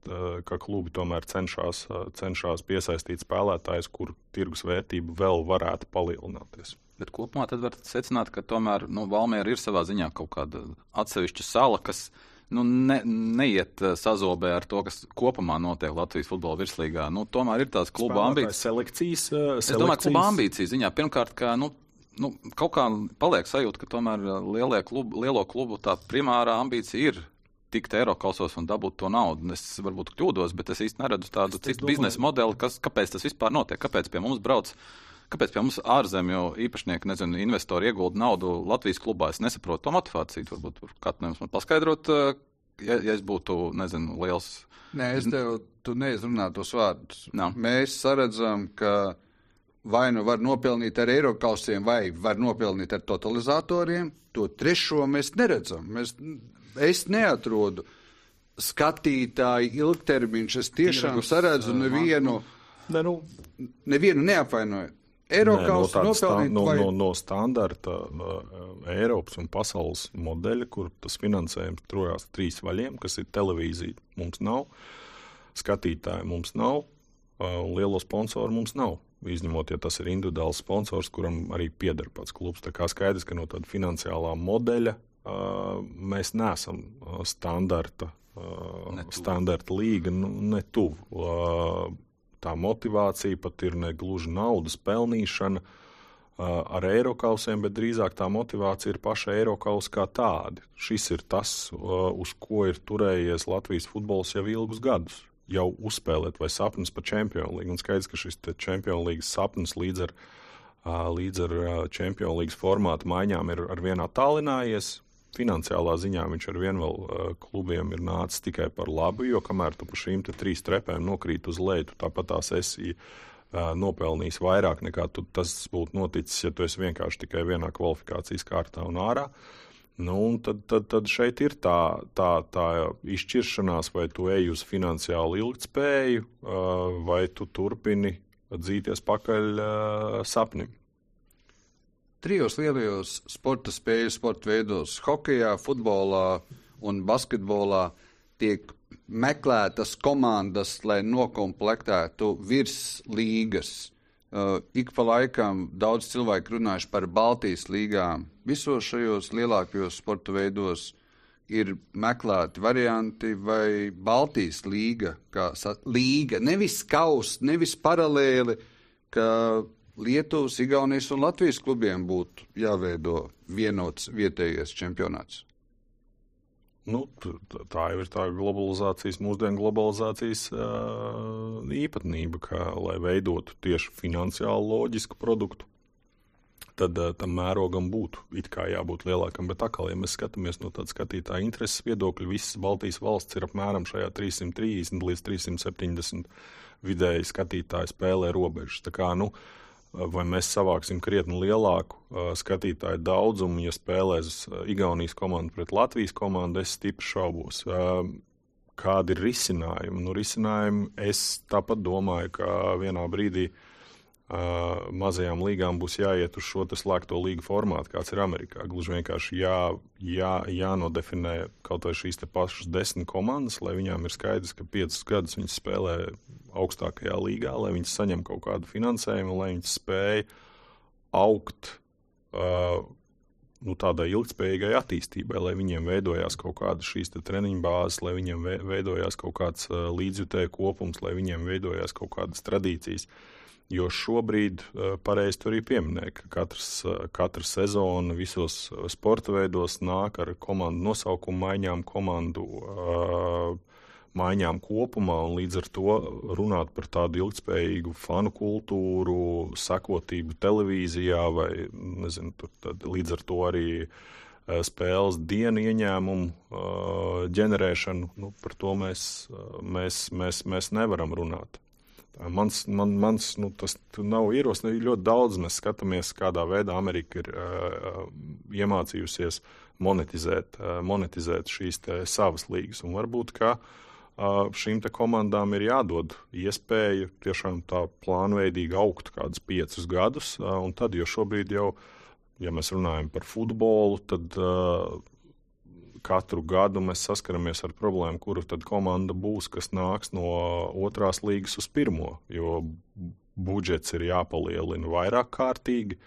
ka klubi tomēr cenšas, cenšas piesaistīt spēlētājus, kur tirgus vērtība vēl varētu palielināties. Bet kopumā tad var secināt, ka tomēr nu, Valmiera ir savā ziņā kaut kāda atsevišķa sala, kas nu, ne, neiet sazobē ar to, kas kopumā notiek Latvijas futbola virslīgā. Nu, tomēr ir tās kluba ambīcijas. Selekcijas, selekcijas. Es domāju, kluba ambīcijas ziņā pirmkārt, ka nu, nu, kaut kā paliek sajūta, ka tomēr uh, klubu, lielo klubu tā primārā ambīcija ir tikt Eiropasos un dabūt to naudu. Es varbūt kļūdos, bet es īsti neredzu tādu es citu biznesa modeli, kas, kāpēc tas vispār notiek, kāpēc pie mums brauc. Kāpēc pie mums ārzemju īpašnieki, nezinu, investori iegulda naudu Latvijas klubā? Es nesaprotu to motivāciju. Varbūt kāds no jums man paskaidrot, uh, ja, ja es būtu, nezinu, liels. Nē, es tev, tu neizrunā tos vārdus. No. Mēs saredzam, ka vai nu var nopelnīt ar eiro kausiem, vai var nopelnīt ar totalizatoriem. To trešo mēs neredzam. Mēs, es neatrodu skatītāju ilgtermiņš. Es tiešām Tirgus, saredzu nevienu, ne, nu, nevienu neapvainojot. Eiropas no, sta, no, vai... no, no standarta uh, Eiropas un pasaules modeļa, kur tas finansējums trojās trīs vaļiem, kas ir televīzija, mums nav, skatītāji mums nav, uh, lielo sponsoru mums nav. Izņemot, ja tas ir individuāls sponsors, kuram arī pieder pats klubs. Tā kā skaidrs, ka no tāda finansiālā modeļa uh, mēs neesam uh, standarta, uh, standarta līga, nu, ne tuvu. Uh, tā motivācija pat ir ne gluži naudas pelnīšana ar eirokausiem, bet drīzāk tā motivācija ir paša eirokausa kā tāda. Šis ir tas, uz ko ir turējies Latvijas futbols jau ilgus gadus. Jau uzspēlēt vai sapnis par Champions League. Un skaidrs, ka šis Champions League sapnis līdz ar, līdz ar Champions League formātu maiņām ir ar vienā tālinājies finansiālā ziņā viņš ar vienu vēl uh, klubiem ir nācis tikai par labu, jo kamēr tu pa šīm trīs trepēm nokrīt uz leju, tāpat tās esi uh, nopelnījis vairāk nekā tu, tas būtu noticis, ja tu esi vienkārši tikai vienā kvalifikācijas kārtā un ārā. Nu, tad, tad, tad šeit ir tā, tā, tā izšķiršanās, vai tu ej uz finansiālu ilgspēju, vai tu turpini dzīties pakaļ sapnim trijos lielajos sporta spēļu sporta veidos - hokeja, futbolā un basketbolā tiek meklētas komandas, lai nokomplektētu virs līgas. Uh, ik pa laikam daudz cilvēku runājuši par Baltijas līgām. Visos šajos lielākajos sporta veidos ir meklēti varianti, vai Baltijas līga, kā līga, nevis kausa, nevis paralēli, ka Lietuvas, Igaunijas un Latvijas klubiem būtu jāveido vienots vietējais čempionāts? Nu, tā jau ir tā globalizācijas, mūsdienu globalizācijas īpatnība, ka, lai veidotu tieši finansiāli loģisku produktu, tad tam mērogam būtu jābūt lielākam. Bet, atkal, ja mēs skatāmies no tāda skatītāja intereses viedokļa, visas Baltijas valsts ir apmēram šajā 330 līdz 370 vidēji skatītāju spēlē robežas. Tā kā, nu, uh, vai mēs savāksim krietni lielāku skatītāju daudzumu, ja spēlēs Igaunijas komanda pret Latvijas komandu, es stipri šaubos. Kādi ir risinājumi? Nu, risinājumi es tāpat domāju, ka vienā brīdī mazajām līgām būs jāiet uz šo slēgto līgu formātu, kāds ir Amerikā. Gluži vienkārši jā, jā, jānodefinē kaut vai šīs pašas desmit komandas, lai viņām ir skaidrs, ka piecus gadus viņas spēlē augstākajā līgā, lai viņas saņem kaut kādu finansējumu, lai viņas spēj augt. Uh, nu, tādai ilgspējīgai attīstībai, lai viņiem veidojās kaut kādas šīs treniņu bāzes, lai viņiem veidojās kaut kāds uh, līdzjutēju kopums, lai viņiem veidojās kaut kādas tradīcijas. Uh, Jo šobrīd, eh, pareizi tur arī pieminēja, ka katrs, eh, katra sezona visos eh, sporta veidos nāk ar komandu nosaukumu maiņām, komandu uh, maiņām kopumā, un līdz ar to runāt par tādu ilgspējīgu fanu kultūru, sekotību televīzijā vai nezinu, līdz ar to arī spēles dienu ieņēmumu uh, ģenerēšanu, nu, par to mēs, mēs, mēs, mēs nevaram runāt. Mans, man, mans nu, tas nav ierosinājums. Ļoti daudz mēs skatāmies, kādā veidā Amerika ir uh, iemācījusies monetizēt, uh, monetizēt šīs savas līgas. Un varbūt ka, uh, šīm komandām ir jādod iespēja tiešām tā plānveidīgi augt kādus piecus gadus. Tad, jo šobrīd jau, ja mēs runājam par futbolu, tad uh, katru gadu mēs saskaramies ar problēmu, kuru tad komanda būs, kas nāks no otrās līgas uz pirmo. Jo budžets ir jāpalielina vairāk kārtīgi,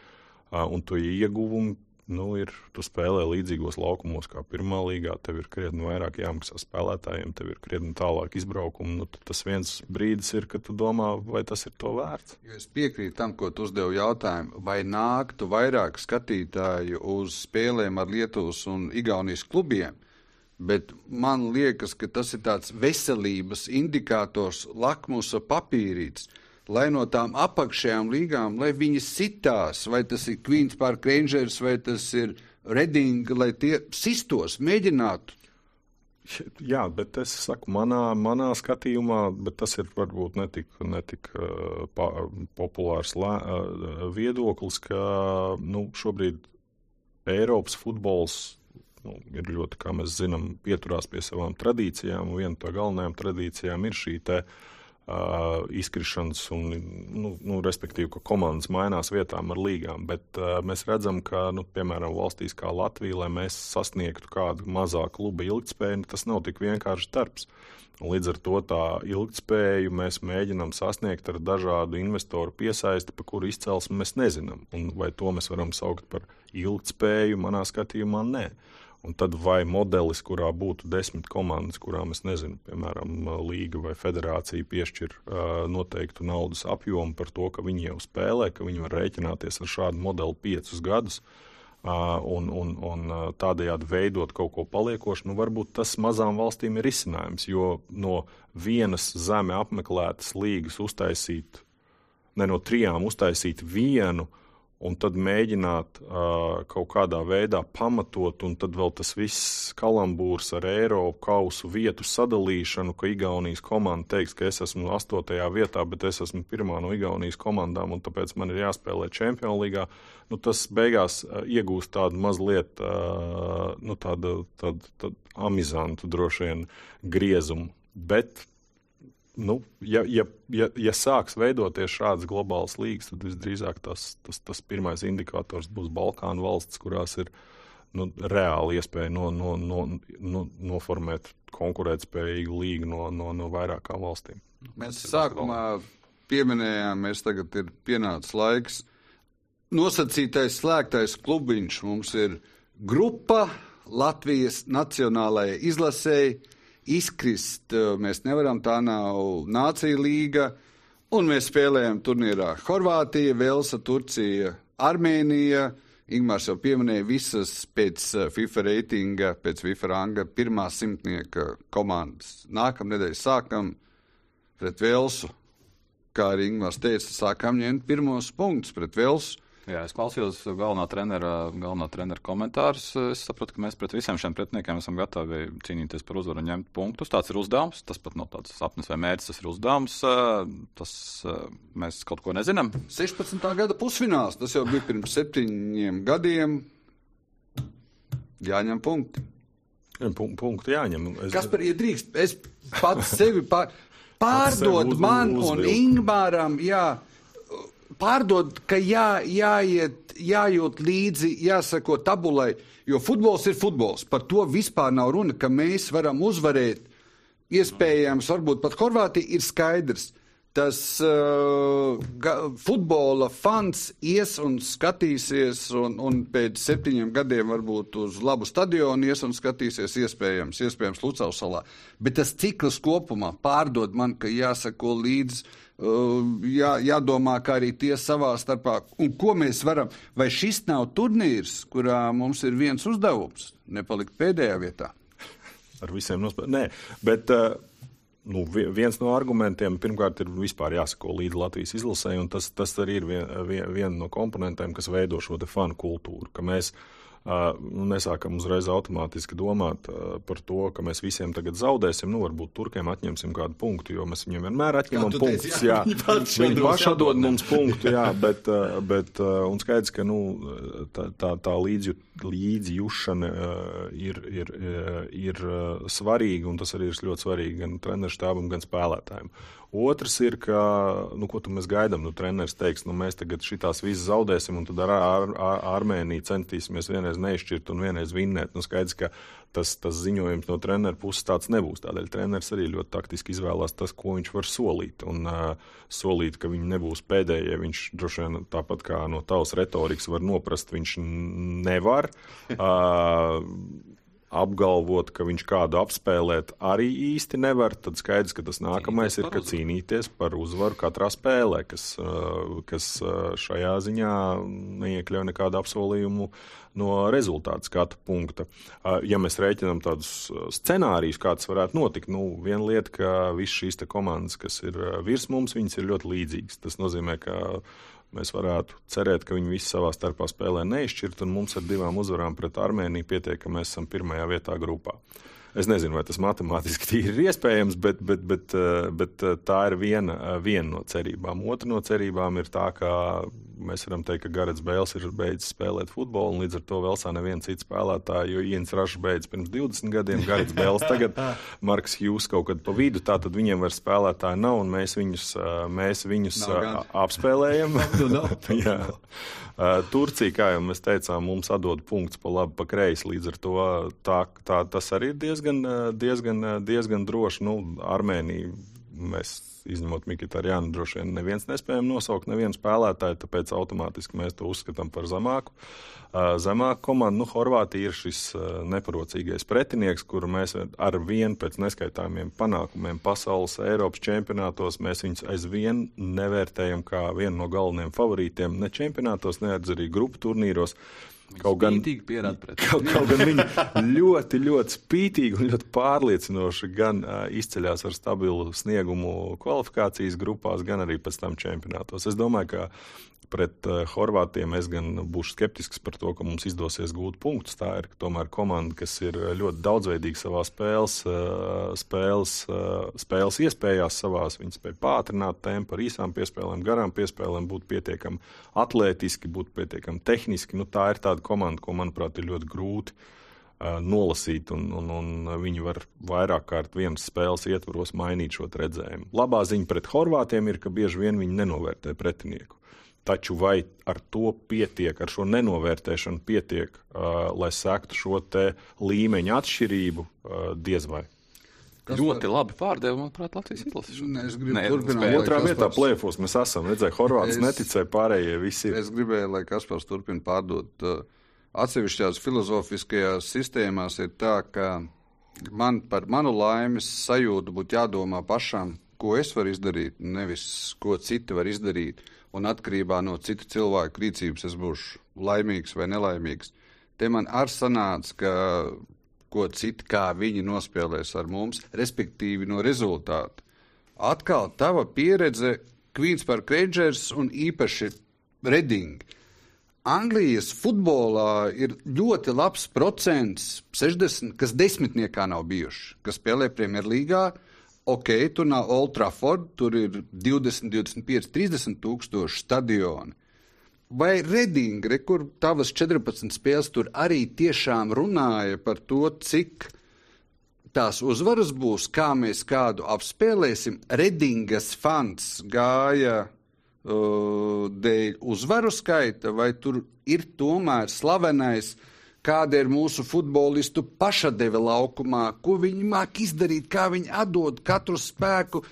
un to ieguvumi nu, ir, tu spēlē līdzīgos laukumos kā pirmā līgā, tev ir krietni vairāk jāmaksā spēlētājiem, tev ir krietni tālāk izbraukumi. Nu, tas viens brīdis ir, kad tu domā, vai tas ir to vērts. Jo es piekrītu tam, ko tu uzdevi jautājumu, vai nāktu vairāk skatītāju uz spēlēm ar Lietuvas un Igaunijas klubiem. Bet man liekas, ka tas ir tāds veselības indikators, lakmusa papīrītis lai no tām apakšējām līgām, lai viņi sitās, vai tas ir Queens Park Rangers, vai tas ir Redinga, lai tie sistos, mēģinātu Jā, bet es saku, manā, manā skatījumā, bet tas ir varbūt netik, netik uh, populārs lē, uh, viedoklis, ka nu, šobrīd Eiropas futbols nu, ir ļoti, kā mēs zinām, pieturās pie savām tradīcijām. Viena no galvenajām tradīcijām ir šī te, uh, Uh, izkrišanas, un, nu, nu, respektīvi, ka komandas mainās vietām ar līgām. Bet uh, mēs redzam, ka, nu, piemēram, valstīs kā Latvija, lai mēs sasniegtu kādu mazāku klubu ilgspēju, tas nav tik vienkāršs darbs. Līdz ar to tā ilgspēju mēs mēģinām sasniegt ar dažādu investoru piesaisti, pa kuru izcelsmi mēs nezinām. Un vai to mēs varam saukt par ilgspēju, manā skatījumā, nē. Uh, Un tad vai modelis, kurā būtu desmit komandas, kurām es nezinu, piemēram, līga vai federācija piešķir uh, noteiktu naudas apjomu par to, ka viņi jau spēlē, ka viņi var rēķināties ar šādu modeli piecus gadus. Uh, un, un, un tādējādi veidot kaut ko paliekošu, nu, varbūt tas mazām valstīm ir risinājums. Jo no vienas zeme apmeklētas līgas uztaisīt, ne no trijām uztaisīt vienu, uh, un tad mēģināt uh, kaut kādā veidā pamatot, un tad vēl tas viss kalambūrs ar Eiropu kausu vietu sadalīšanu, ka Igaunijas komanda teiks, ka es esmu astotajā vietā, bet es esmu pirmā no Igaunijas komandām, un tāpēc man ir jāspēlē Champions League. Nu, tas beigās iegūst tādu mazliet uh, nu, tādu, tādu, tādu amizantu droši vien griezumu. Bet nu, ja, ja, ja, ja sāks veidoties šādas globālas līgas, tad visdrīzāk tas, tas, tas pirmais indikators būs Balkānu valsts, kurās ir nu, reāli iespēja no, no, no, no, noformēt konkurētspējīgu līgu no, no, no vairākām valstīm. Mēs sākumā pieminējām, mēs tagad ir pienācis laiks. Nosacītais slēgtais klubiņš mums ir grupa Latvijas Nacionālajai izlasēji izkrist eh, mēs nevaram, tā nav nācija līga. Un mēs spēlējam turnīrā Horvātija, Velsa, Turcija, Armēnija. Ingūns jau pieminēja visas pēc eh, FIFA reitinga, pēc FIFA ranga pirmā simtnieka komandas. Nākamā nedēļa sākam pret Velsu. Kā arī Ingūns teica, sākam ņemt pirmos punktus pret Velsu. Jā, es klausījos galvenā trenera, galvenā trenera komentārus. Es sapratu, ka mēs pret visiem šiem pretiniekiem esam gatavi cīnīties par uzvaru un ņemt punktus. Tas ir uzdevums. Tas pat nav tāds sapnis vai mērķis, tas ir uzdevums. Tas mēs kaut ko nezinām. 16. gada pusfināls, tas jau bija pirms septiņiem gadiem. Jāņem punkti. Punkti jāņem. Es... Kas par iedrīkst? Es pats sevi pār, pārdod man uz, un Ingmāram, jā pārdod, ka jā, jāiet, jājūt līdzi, jāsako tabulai, jo futbols ir futbols. Par to vispār nav runa, ka mēs varam uzvarēt. Iespējams, varbūt pat Horvātija ir skaidrs. Tas uh, ga, futbola fans ies un skatīsies, un, un pēc septiņiem gadiem varbūt uz labu stadionu ies un skatīsies, iespējams, iespējams Lucavas salā. Bet tas cikls kopumā pārdod man, ka jāsako līdzi jā, jādomā, kā arī tie savā starpā. Un ko mēs varam? Vai šis nav turnīrs, kurā mums ir viens uzdevums - nepalikt pēdējā vietā? Ar visiem nospēlēt. Nē, bet. Nu, viens no argumentiem pirmkārt ir vispār jāsako līdzi Latvijas izlasē, un tas, tas arī ir viena vien, vien no komponentiem, kas veido šo fanu kultūru. Mēs uh, nesākam uzreiz automātiski domāt par to, ka mēs visiem tagad zaudēsim. Nu, varbūt turkiem atņemsim kādu punktu, jo mēs viņiem vienmēr atņemam punktus. Jā. Viņi paši dod mums punktu, jā, bet, bet un skaidrs, ka nu, tā, tā, tā līdzi, līdzjūšana ir, ir, ir svarīga, un tas arī ir ļoti svarīgi gan treneru štābam, gan spēlētājiem. Otrs ir, ka, nu, ko mēs gaidām, nu, treneris teiks, nu, mēs tagad šitās visas zaudēsim, un tad ar, ar, ar Armēniju centīsimies vienreiz neizšķirt un vienreiz vinnēt. Nu, skaidrs, ka tas, tas ziņojums no treneru puses tāds nebūs. Tādēļ treneris arī ļoti taktiski izvēlās tas, ko viņš var solīt. Un uh, solīt, ka viņi nebūs pēdējie, viņš droši vien tāpat kā no tavas retorikas var noprast, viņš nevar. Uh, apgalvot, ka viņš kādu apspēlēt arī īsti nevar, tad skaidrs, ka tas nākamais ir, ka cīnīties par uzvaru katrā spēlē, kas, kas šajā ziņā neiekļauj nekādu apsolījumu no rezultātu skatu punkta. Ja mēs rēķinām tādus scenārijus, kāds varētu notikt, nu, viena lieta, ka visas šīs komandas, kas ir virs mums, viņas ir ļoti līdzīgas. Tas nozīmē, ka mēs varētu cerēt, ka viņi visi savā starpā spēlē neizšķirt, un mums ar divām uzvarām pret Armēniju pietiek, ka mēs esam pirmajā vietā grupā. Es nezinu, vai tas matemātiski ir iespējams, bet, bet, bet, bet tā ir viena, viena no cerībām. Otra no cerībām ir tā, ka mēs varam teikt, ka Garets Bēls ir beidzis spēlēt futbolu, un līdz ar to Velsā neviens cits spēlētājs, jo Iens Rašs beidz pirms 20 gadiem, Garets Bēls tagad, Marks Hjūs kaut kad pa vidu, tātad viņiem vairs spēlētāji nav, un mēs viņus, mēs viņus apspēlējam. Jā. Turcija, kā jau mēs teicām, mums atdod punktus pa labi, pa kreisi, līdz ar to tā, tā, tas arī ir diezgan, diezgan, diezgan droši. Nu, Armēnija mēs izņemot Mikitāriju, droši vien neviens nespējam nosaukt nevienu spēlētāju, tāpēc automātiski mēs to uzskatām par zemāku. Zemāku komandu, nu, Horvātija ir šis neparocīgais pretinieks, kuru mēs ar vienu pēc neskaitāmiem panākumiem pasaules, Eiropas čempionātos, mēs viņus aizvien nevērtējam kā vienu no galvenajiem favorītiem ne čempionātos, ne arī grupu turnīros. Kaut gan, kaut, kaut gan viņi ļoti, ļoti spītīgi un ļoti pārliecinoši gan uh, izceļas ar stabilu sniegumu kvalifikācijas grupās, gan arī pēc tam čempionātos. Es domāju, ka pret uh, Horvātiem es gan būšu skeptisks par to, ka mums izdosies gūt punktus. Tā ir tomēr komanda, kas ir ļoti daudzveidīga savā spēles, uh, spēles, uh, spēles iespējās, savās. Viņi spēj pātrināt tempu ar īsām piespēlēm, garām piespēlēm, būt pietiekami atletiski, būt pietiekami tehniski. Nu, tā ir tāda komanda, ko, manuprāt, ir ļoti grūti nolasīt, un, un, un viņi var vairāk kārt vienas spēles ietvaros mainīt šo redzējumu. Labā ziņa pret Horvātiem ir, ka bieži vien viņi nenovērtē pretinieku. Taču vai ar to pietiek, ar šo nenovērtēšanu pietiek, uh, lai sektu šo līmeņa atšķirību, uh, diez vai. Kas ļoti par... labi pārdeva, manuprāt, Latvijas izlasi. Es gribu turpināt. Otrā vietā par... plēfos mēs esam. Redzēju, Horvāts es... neticēja, pārējie visi ir. Es gribēju, lai Kaspars turpina pārdot. Atsevišķās filozofiskajās sistēmās ir tā, ka man par manu laimes sajūtu būtu jādomā pašam, ko es varu izdarīt, nevis ko citi var izdarīt un atkarībā no citu cilvēku rīcības es būšu laimīgs vai nelaimīgs. Te man arī sanāca, ka ko citi kā viņi nospēlēs ar mums, respektīvi no rezultāta. Atkal tava pieredze, Queens par Rangers un īpaši Reding. Anglijas futbolā ir ļoti labs procents, 60, kas desmitniekā nav bijuši, kas spēlē Premjerlīgā, ok, tur nav Old Trafford, tur ir 20, 25, 30 tūkstoši stadioni. Vai Redingre, kur tavas 14 spēles tur arī tiešām runāja par to, cik tās uzvaras būs, kā mēs kādu apspēlēsim? Redingas fans gāja uh, dēļ uzvaru skaita, vai tur ir tomēr slavenais uh, kāda ir mūsu futbolistu pašadeve laukumā, ko viņi māk izdarīt, kā viņi atdod katru spēku.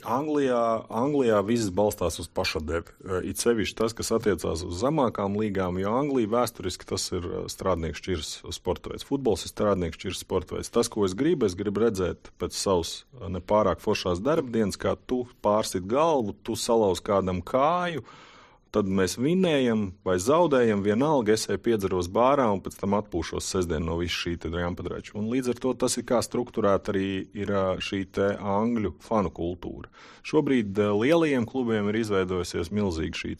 Anglijā, Anglijā viss balstās uz pašadevi. It sevišķi tas, kas attiecās uz zemākām līgām, jo Anglija vēsturiski tas ir strādnieks šķirs sporta veids. Futbols ir strādnieks šķirs sporta veids. Tas, ko es gribu, es gribu redzēt pēc savas nepārāk foršās darbdienas, kā tu pārsit galvu, tu salauz kādam kāju. Uh, tad mēs vinējam vai zaudējam, vienalga es eju piedzeros bārā un pēc tam atpūšos sestdien no visu šī rāmpadrača. Un līdz ar to tas ir kā strukturēta arī ir šī angļu fanu kultūra. Šobrīd lielajiem klubiem ir izveidojusies milzīga šī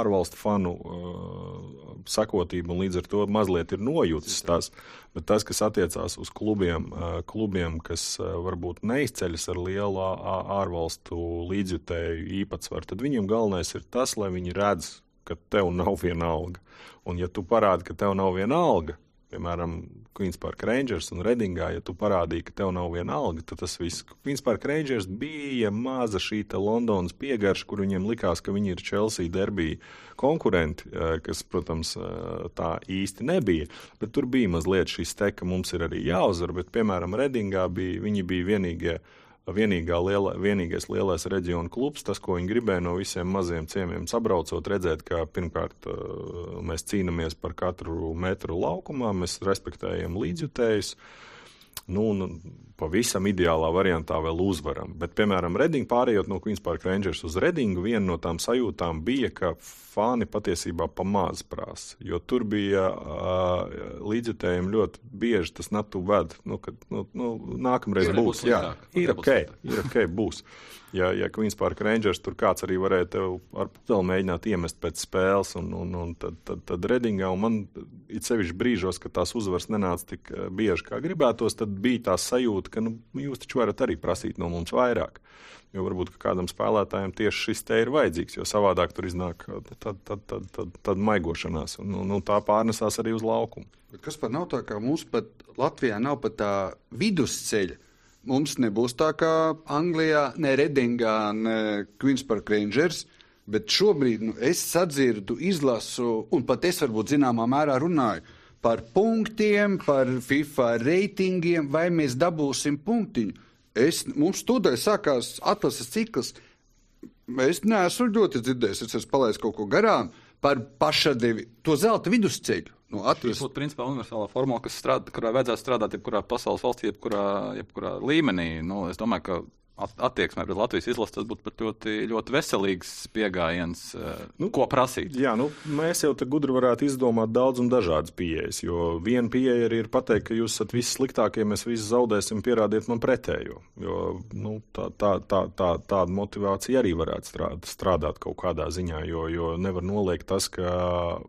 ārvalstu fanu uh, sakotība, un līdz ar to mazliet ir nojūtas tas. Bet tas, kas attiecās uz klubiem, klubiem kas varbūt neizceļas ar lielu ārvalstu līdzjutēju īpatsvaru, tad viņiem galvenais ir tas, lai viņi redz, ka tev nav viena alga. Un, ja tu parādi, ka tev nav viena alga, piemēram, Queens Park Rangers un Redingā, ja tu parādīji, ka tev nav viena alga, tad tas viss. Queens Park Rangers bija maza šī Londonas piegarša, kur viņiem likās, ka viņi ir Chelsea derbija konkurenti, eh, kas, protams, eh, tā īsti nebija. Bet tur bija mazliet šis te, ka mums ir arī jāuzvar, bet, piemēram, Redingā bija, viņi bija vienīgie vienīgā liela, vienīgais lielais reģiona klubs, tas, ko viņi gribēja no visiem maziem ciemiemiem sabraucot, redzēt, ka pirmkārt mēs cīnāmies par katru metru laukumā, mēs respektējam līdzjutējus. Nu, un pavisam ideālā variantā vēl uzvaram. Bet, piemēram, Redinga pārējot no Queen's Park Rangers uz Redingu, viena no tām sajūtām bija, ka fani patiesībā pamāz prasa. Jo tur bija uh, līdzjutējumi ļoti bieži tas natu ved. Nu, kad, nu, nu, nākamreiz Ir būs. Jā, ir ok, ir ok, būs. Ja, ja Queen's Park Rangers tur kāds arī varēja tev ar pudeli mēģināt iemest pēc spēles, un, un, un tad, tad, tad Redingā, un man it sevišķi brīžos, kad tās uzvaras nenāca tik bieži kā gribētos, tad bija tā sajūta, ka nu, jūs taču varat arī prasīt no mums vairāk. Jo varbūt kādam spēlētājam tieši šis te ir vajadzīgs, jo savādāk tur iznāk eh, tad, tad, tad, tad, tad maigošanās, un, un, un tā pārnesās arī uz laukumu. Bet kas par nav tā, ka mums pat Latvijā nav pat tā vidusceļa. Mums nebūs tā kā Anglijā, ne Redingā, ne Queen's Park Rangers. Bet šobrīd nu, es sadzirdu, izlasu, un pat es varbūt zināmā mērā runāju par punktiem, par FIFA reitingiem, vai mēs dabūsim punktiņu. Es, mums tūdaļ sākās atlases cikls. Es neesmu ļoti dzirdējis, es esmu palaidis kaut ko garām par pašadevi, to zelta vidusceļu. Nu, Tas atrast, būtu principā universālā formula, kas strādā, kurā vajadzētu strādāt jebkurā pasaules valstī, jebkurā, jebkurā līmenī. Nu, es domāju, ka attieksmē pret Latvijas izlasi tas būtu pat ļoti, ļoti veselīgs pieejams, nu, ko prasīt. Jā, nu, mēs jau te gudri varētu izdomāt daudz un dažādas pieejas. Jo viena pieeja arī ir pateikt, ka jūs esat vissliktākie, mēs visi zaudēsim, pierādiet man pretējo. Jo nu, tā, tā, tā, tā, tāda motivācija arī varētu strādāt, strādāt kaut kādā ziņā, jo, jo nevar noliegt tas, ka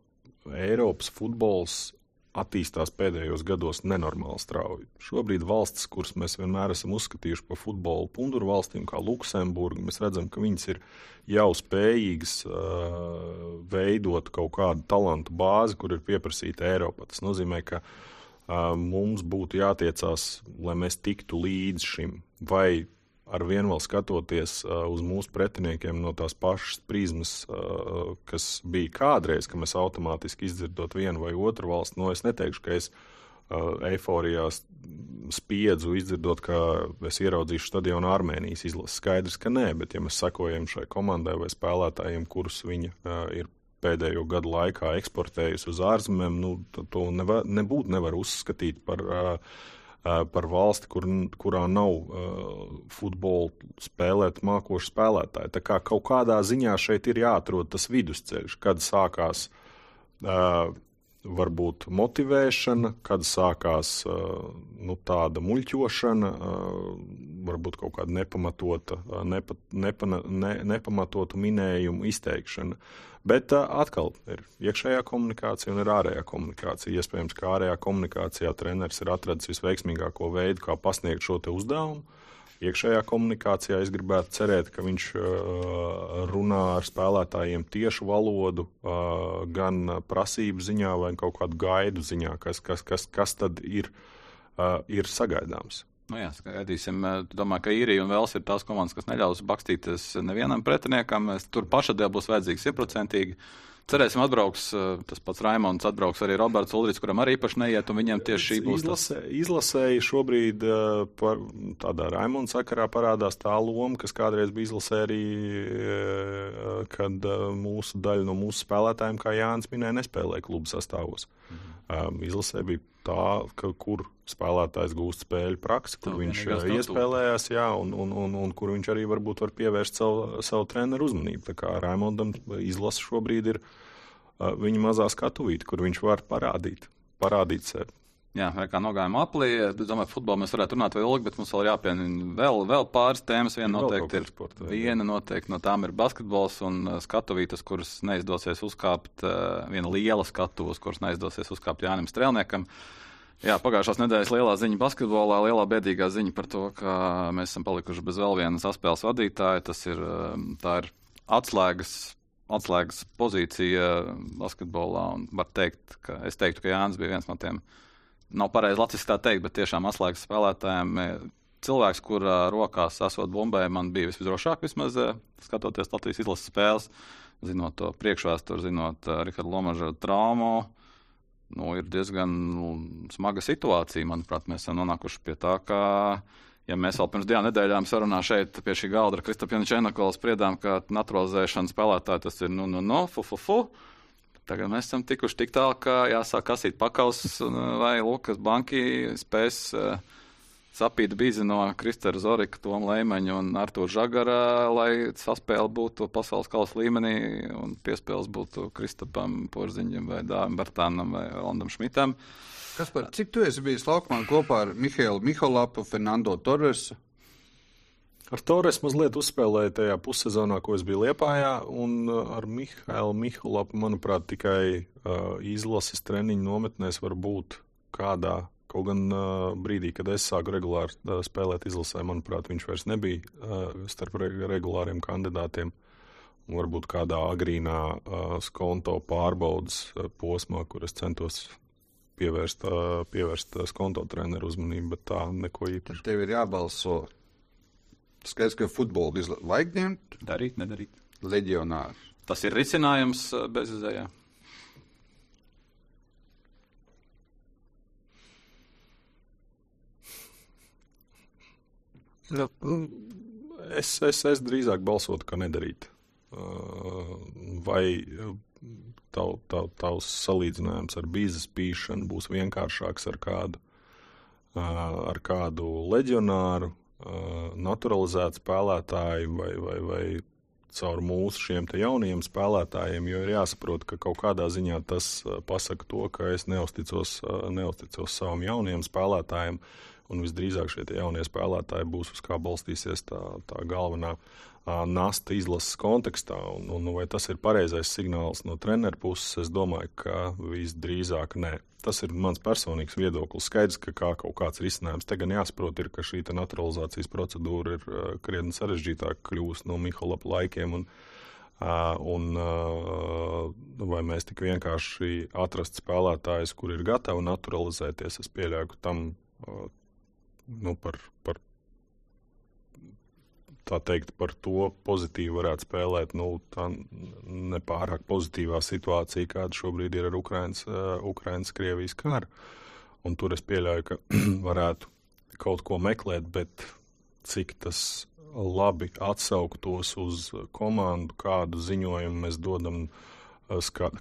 Eiropas futbols attīstās pēdējos gados nenormāli strauji. Šobrīd valstis, kuras mēs vienmēr esam uzskatījuši par futbola punduru valstīm, kā Luksemburga, mēs redzam, ka viņas ir jau spējīgas uh, veidot kaut kādu talantu bāzi, kur ir pieprasīta Eiropa. Tas nozīmē, ka uh, mums būtu jātiecās, lai mēs tiktu līdz šim. Vai ar vienu vēl skatoties uz mūsu pretiniekiem no tās pašas prizmas, kas bija kādreiz, ka mēs automātiski izdzirdot vienu vai otru valsti, no es neteikšu, ka es eiforijā spiedzu izdzirdot, ka es ieraudzīšu stadionu Armēnijas izlasi. Skaidrs, ka nē, bet ja mēs sekojam šai komandai vai spēlētājiem, kurus viņa uh, ir pēdējo gadu laikā eksportējusi uz ārzemēm, nu, to neva, nebūtu nevar uzskatīt par uh, par valsti, kur, kurā nav uh, futbola spēlēt mākoši spēlētāji. Tā kā kaut kādā ziņā šeit ir jāatrod tas vidusceļš, kad sākās uh, varbūt motivēšana, kad sākās nu, tāda muļķošana, varbūt kaut kāda nepamatota, nepa, nepana, ne, nepamatota minējumu izteikšana. Bet atkal ir iekšējā komunikācija un ir ārējā komunikācija. Iespējams, ka ārējā komunikācijā treneris ir atradis visveiksmīgāko veidu, kā pasniegt šo uzdevumu. Iekšējā komunikācijā es gribētu cerēt, ka viņš uh, runā ar spēlētājiem tiešu valodu, uh, gan prasību ziņā, vai kaut kādu gaidu ziņā, kas, kas, kas, kas tad ir, uh, ir sagaidāms. Nu, jā, skaidīsim. Es domāju, ka īrija un Vels ir tās komandas, kas neļaus bakstīties nevienam pretiniekam. Tur pašadēļ būs vajadzīgs simtprocentīgi. Cerēsim, atbrauks eh, tas pats Raimons, atbrauks arī Roberts Ulrichs, kuram arī īpaši neiet, un viņam tieši šī būs. Tas... Izlase, izlasēji šobrīd uh, par, tādā Raimonda sakarā parādās tā loma, kas kādreiz bija izlasē arī, uh, kad mūsu daļa no mūsu spēlētājiem, kā Jānis minēja, nespēlēja klubu sastāvos. Mhm. Um, izlasē bija tā, ka, kur spēlētājs gūst spēļu praksi, kur Tā viņš statūta. iespēlējās, jā, un, un, un, un kur viņš arī varbūt var pievērst savu, savu treneru uzmanību. Tā kā Raimondam izlase šobrīd ir uh, viņa mazā skatuvīte, kur viņš var parādīt, parādīt sevi. Jā, kā nogājām aplī. Domāju, futbolu mēs varētu runāt vēl ilgi, bet mums vēl jāpiemina vēl, vēl pāris tēmas. Viena noteikti ir sporta viena noteikti no tām ir basketbols un uh, skatuvītas, kuras neizdosies uzkāpt. uh, Viena liela skatuves, kuras neizdosies uzkāpt Jānim Strēlniekam. Jā, pagājušās nedēļas lielā ziņa basketbolā, lielā bēdīgā ziņa par to, ka mēs esam palikuši bez vēl vienas saspēles vadītāja. Tas ir, um, tā ir atslēgas, atslēgas pozīcija basketbolā. Var teikt, ka es teiktu, ka Jānis bija viens no tiem. Nav pareizi latviešu tā teikt, bet tiešām atslēgas spēlētājiem. e, Cilvēks, kurā rokās esot bumbē, man bija visdrošāk, vismaz e, skatoties Latvijas izlases spēles, zinot to priekšvēsturi, zinot uh, Rihardu Lomaža traumu nu, ir diezgan nu, smaga situācija. Manuprāt, mēs esam nonākuši pie tā, ka, ja mēs vēl pirms divām nedēļām sarunā šeit pie šī galda ar Kristapinu Čenakovu spriedām, ka naturalizēšana spēlētāji tas ir nu, nu, nu, fu, fu, fu. Tagad mēs esam tikuši tik tālu, ka jāsāk kasīt pakaus, un, vai Lukas Banki spēs uh, sapīta bija no Kristera Zorika, Toma Leimaņa un Artur Žagara, lai saspēle būtu pasaules kausa līmenī un piespēles būtu Kristapam Porziņam vai Dāvim Bartānam vai Landam Šmitam. Kas par cik tu esi bijis laukumā kopā ar Mihēlu Miholapu, Fernando Torresu? Ar Torres mazliet uzspēlēju tajā pussezonā, ko es biju Liepājā, un ar Mihālu Miholapu, manuprāt, tikai uh, izlases treniņu nometnēs var būt kādā Kaut gan uh, brīdī, kad es sāku regulāri uh, spēlēt izlasē, manuprāt, viņš vairs nebija uh, starp re regulāriem kandidātiem. Un varbūt kādā agrīnā uh, skonto pārbaudas uh, posmā, kur es centos pievērst, uh, pievērst uh, skonto treneru uzmanību, bet tā neko īpaši. Tev ir jābalso. Skaidrs, ka futbolu izla... vajag ņemt. Darīt, nedarīt. Leģionāri. Tas ir risinājums bez izējā. Es, es, es drīzāk balsotu, ka nedarīt. Uh, vai tav, tav, tavs salīdzinājums ar bīzes pīšanu būs vienkāršāks ar kādu, uh, ar kādu leģionāru, uh, naturalizētu spēlētāju vai, vai, vai caur mūsu šiem jaunajiem spēlētājiem, jo ir jāsaprot, ka kaut kādā ziņā tas pasaka to, ka es neusticos, neusticos savam jaunajam spēlētājam. Uh, un visdrīzāk šie jaunie spēlētāji būs uz kā balstīsies tā, tā galvenā uh, nasta izlases kontekstā. Un, un, vai tas ir pareizais signāls no treneru puses? Es domāju, ka visdrīzāk nē. Tas ir mans personīgs viedoklis. Skaidrs, ka kā kaut kāds risinājums te gan jāsaprot, ir, ka šī naturalizācijas procedūra ir uh, krietni sarežģītāka kļūst no Mihola laikiem. Un, Uh, un, uh, vai mēs tik vienkārši atrast spēlētājus, kur ir gatavi naturalizēties, es pieļauju, ka tam nu, par, par, tā teikt, par to pozitīvi varētu spēlēt. Nu, tā nepārāk pozitīvā situācija, kāda šobrīd ir ar Ukraiņas, Ukraiņas Krievijas karu. Un tur es pieļauju, ka varētu kaut ko meklēt, bet cik tas labi atsauktos uz komandu, kādu ziņojumu mēs dodam uh,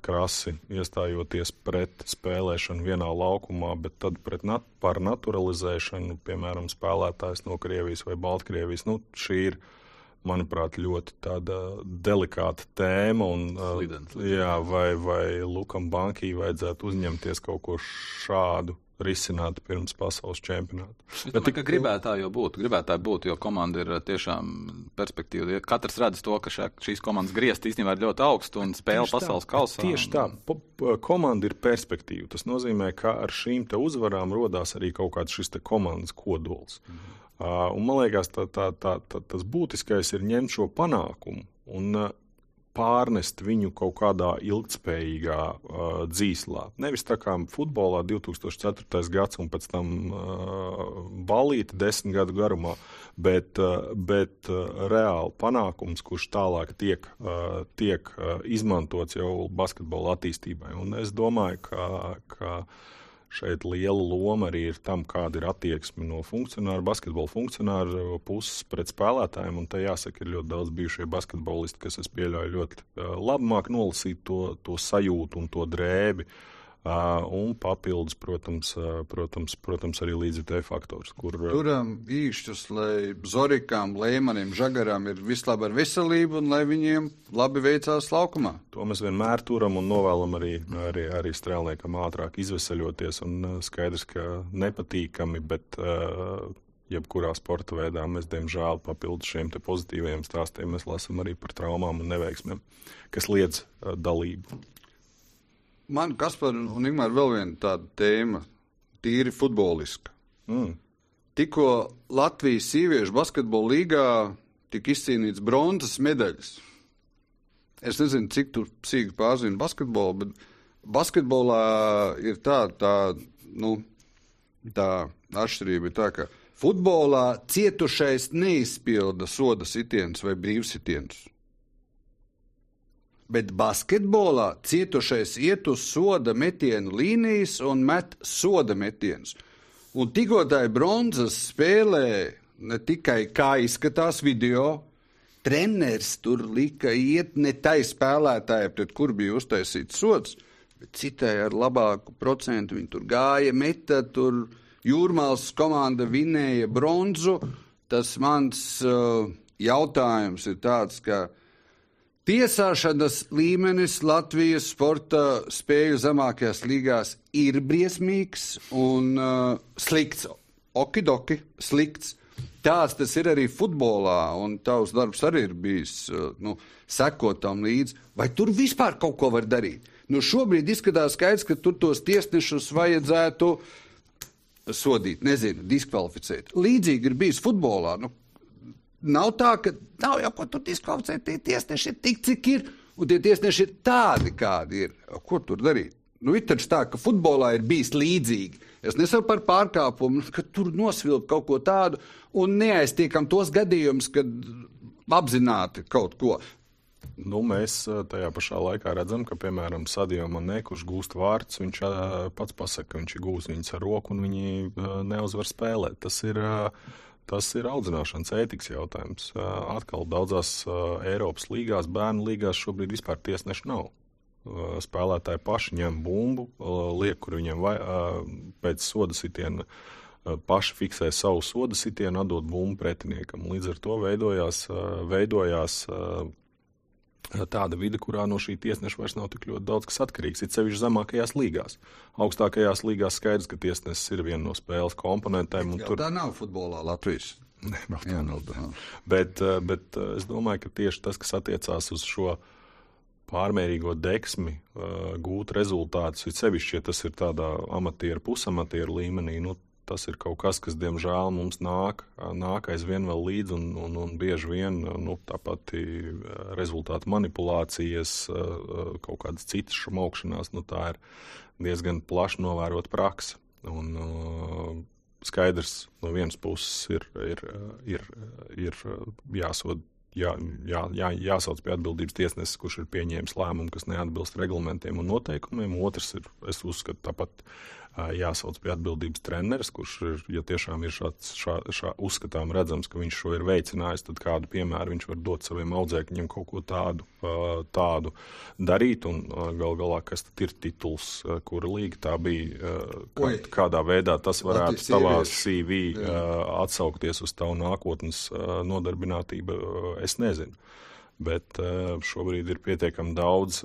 krasi iestājoties pret spēlēšanu vienā laukumā, bet tad pret nat par naturalizēšanu, piemēram, spēlētājs no Krievijas vai Baltkrievijas. Nu, šī ir, manuprāt, ļoti delikāta tēma. Un, Slidens. jā, vai, vai Lukam Bankī vajadzētu uzņemties kaut ko šādu risināti pirms pasaules čempionāta. Es domāju, ka gribētāji jau būtu, gribētāji būtu, jo komanda ir uh, tiešām perspektīva. Katrs redz to, ka šā, šīs komandas griezti īstenībā ir ļoti augstu un spēle tieši pasaules kausā. Tieši tā, komanda ir perspektīva. Tas nozīmē, ka ar šīm uzvarām rodās arī kaut kāds šis komandas kodols. Mhm. Uh, un man liekas, tā, tā, tā, tā, tas būtiskais ir ņemt šo panākumu un uh, pārnest viņu kaut kādā ilgspējīgā uh, dzīslā. Nevis tā kā futbolā 2004. gads un pēc tam uh, balīti desmit gadu garumā, bet, uh, bet uh, reāli panākums, kurš tālāk tiek, uh, tiek uh, izmantots jau basketbola attīstībai. Un es domāju, ka, ka uh, šeit liela loma arī ir tam, kāda ir attieksme no funkcionāru, basketbola funkcionāru puses pret spēlētājiem. Un te jāsaka, ir ļoti daudz bijušie basketbolisti, kas es pieļauju ļoti labi māk nolasīt to, to sajūtu un to drēbi. Uh, Un papildus, protams, protams, protams arī līdzekļu faktors. Kur... Turam īšķus, lai Zorikām, Lēmanim, Žagaram ir vislabāk ar veselību un lai viņiem labi veicās laukumā. To mēs vienmēr turam un novēlam arī, arī, arī strēlniekam ātrāk izvesaļoties. Un skaidrs, ka nepatīkami, bet uh, jebkurā sporta veidā mēs, diemžēl, papildus šiem pozitīviem stāstiem, mēs lasām arī par traumām un neveiksmēm, kas liedz dalību. Man, Kaspar, un Ingūna, vēl viena tāda tēma, tīri futboliska. Mm. Tikko Latvijas sieviešu basketbola līgā tika izcīnīts bronzas medaļas. Es nezinu, cik tu sīki pārzini basketbolu, bet basketbolā ir tā, tā, nu, tā atšķirība, ir tā, ka futbolā cietušais neizpilda soda sitienus vai brīvsitienus bet basketbolā cietušais iet uz soda metienu līnijas un met soda metienus. Un tikko tā ir bronzas spēlē, ne tikai kā izskatās video, treneris tur lika iet ne tai spēlētāji, pret kur bija uztaisīts sods, bet citai ar labāku procentu. Viņi tur gāja, meta tur Jūrmālas komanda vinēja bronzu. Tas mans uh, jautājums ir tāds, ka tiesāšanas līmenis Latvijas sporta spēju zemākajās līgās ir briesmīgs un uh, slikts. Okidoki, slikts. Tāds tas ir arī futbolā, un tavs darbs arī ir bijis uh, nu, sekot tam līdzi. Vai tur vispār kaut ko var darīt? Nu, šobrīd izskatās skaidrs, ka tur tos tiesnešus vajadzētu sodīt, nezinu, diskvalificēt. Līdzīgi ir bijis futbolā. Nu, nav tā, ka nav jau ko tur diskvalificēt. Tie tiesneši ir tik, cik ir, un tie tiesneši ir tādi, kādi ir. Ko tur darīt? Nu, ir taču tā, ka futbolā ir bijis līdzīgi. Es nesaku par pārkāpumu, ka tur nosvilp kaut ko tādu un neaiztiekam tos gadījumus, kad apzināti kaut ko. Nu, mēs tajā pašā laikā redzam, ka, piemēram, Sadio Manē, kurš gūst vārdus, viņš pats pasaka, ka viņš ir gūs viņus ar roku un viņi neuzvar spēlēt. Tas ir, tas ir audzināšanas ētikas jautājums. Atkal daudzās Eiropas līgās, bērnu līgās šobrīd vispār tiesneši nav. Spēlētāji paši ņem bumbu, liek, kur viņiem vai, pēc soda sitiena paši fiksē savu soda sitienu, atdot bumbu pretiniekam. Līdz ar to veidojās, veidojās tāda vide, kurā no šī tiesneša vairs nav tik ļoti daudz kas atkarīgs. Ir sevišķi zemākajās līgās. Augstākajās līgās skaidrs, ka tiesnesis ir viena no spēles komponentēm. Tur... Tā nav futbolā Latvijas. Ne, Jā, nav tā. Bet, eh, bet eh, es domāju, ka tieši tas, kas attiecās uz šo pārmērīgo deksmi, eh, gūt rezultātus, ir sevišķi, ja tas ir tādā amatieru, pusamatieru līmenī. Nu, tas ir kaut kas, kas, diemžēl, mums nāk, nāk aizvien vēl līdzi, un, un, un bieži vien nu, tāpat rezultātu manipulācijas, kaut kādas citas šumaukšanās, nu, tā ir diezgan plaši novērot praksa. Un, skaidrs, no vienas puses ir, ir, ir, ir jāsod jā, jā, jā, jāsauc pie atbildības tiesnesis, kurš ir pieņēmis lēmumu, kas neatbilst reglamentiem un noteikumiem. Otrs ir, es uzskatu, tāpat jāsauc pie atbildības treneris, kurš ir, ja tiešām ir šāds šā, šā uzskatām redzams, ka viņš šo ir veicinājis, tad kādu piemēru viņš var dot saviem audzēkņiem kaut ko tādu, tādu darīt. Un gal galā, kas tad ir tituls, kura līga tā bija, kā, kādā veidā tas varētu tavā CV atsaukties uz tavu nākotnes nodarbinātību, es nezinu. Bet šobrīd ir pietiekami daudz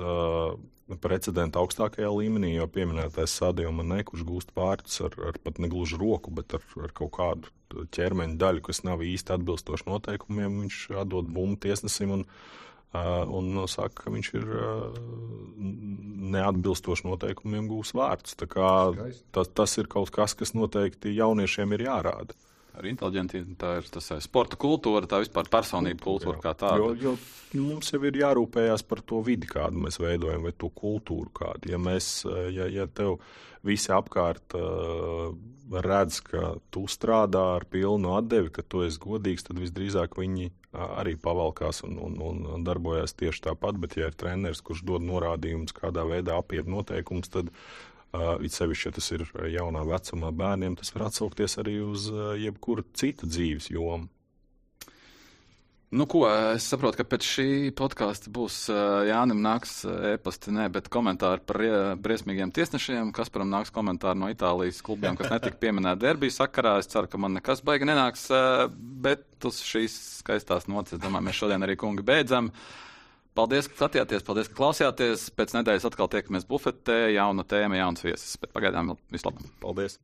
precedenta augstākajā līmenī, jo pieminētais Sadio Manē, kurš gūst vārdus ar, ar pat ne gluži roku, bet ar, ar kaut kādu ķermeņa daļu, kas nav īsti atbilstoši noteikumiem, viņš atdod bumbu tiesnesim un, uh, un saka, ka viņš ir neatbilstoši noteikumiem gūs vārdus. Tas, tas ir kaut kas, kas noteikti jauniešiem ir jārāda ar inteliģenti. Tā ir tas sporta kultūra, tā vispār personība kultūra kā tāda. Jo, jo mums jau ir jārūpējas par to vidi, kādu mēs veidojam, vai to kultūru kādu. Ja, mēs, ja, ja tev visi apkārt uh, redz, ka tu strādā ar pilnu atdevi, ka tu esi godīgs, tad visdrīzāk viņi arī pavalkās un, un, un darbojas tieši tāpat. Bet, ja ir treneris, kurš dod norādījumus, kādā veidā apiet noteikumus, tad it sevišķi, ja tas ir jaunā vecumā bērniem, tas var atsaukties arī uz uh, jebkuru citu dzīves jomu. Nu, ko, es saprotu, ka pēc šī podkāsta būs uh, Jānis nāks e-pasta, ne, bet komentāri par briesmīgiem tiesnešiem. Kasparam nāks komentāri no Itālijas klubiem, kas netika pieminēti derbijas sakarā. Es ceru, ka man nekas baigi nenāks, bet uz šīs skaistās nocis, domāju, mēs šodien arī kungi beidzam. Paldies, ka skatījāties, paldies, ka klausījāties. Pēc nedēļas atkal tiekamies bufetē, jauna tēma, jauns viesis. Bet pagaidām vislabāk. Paldies!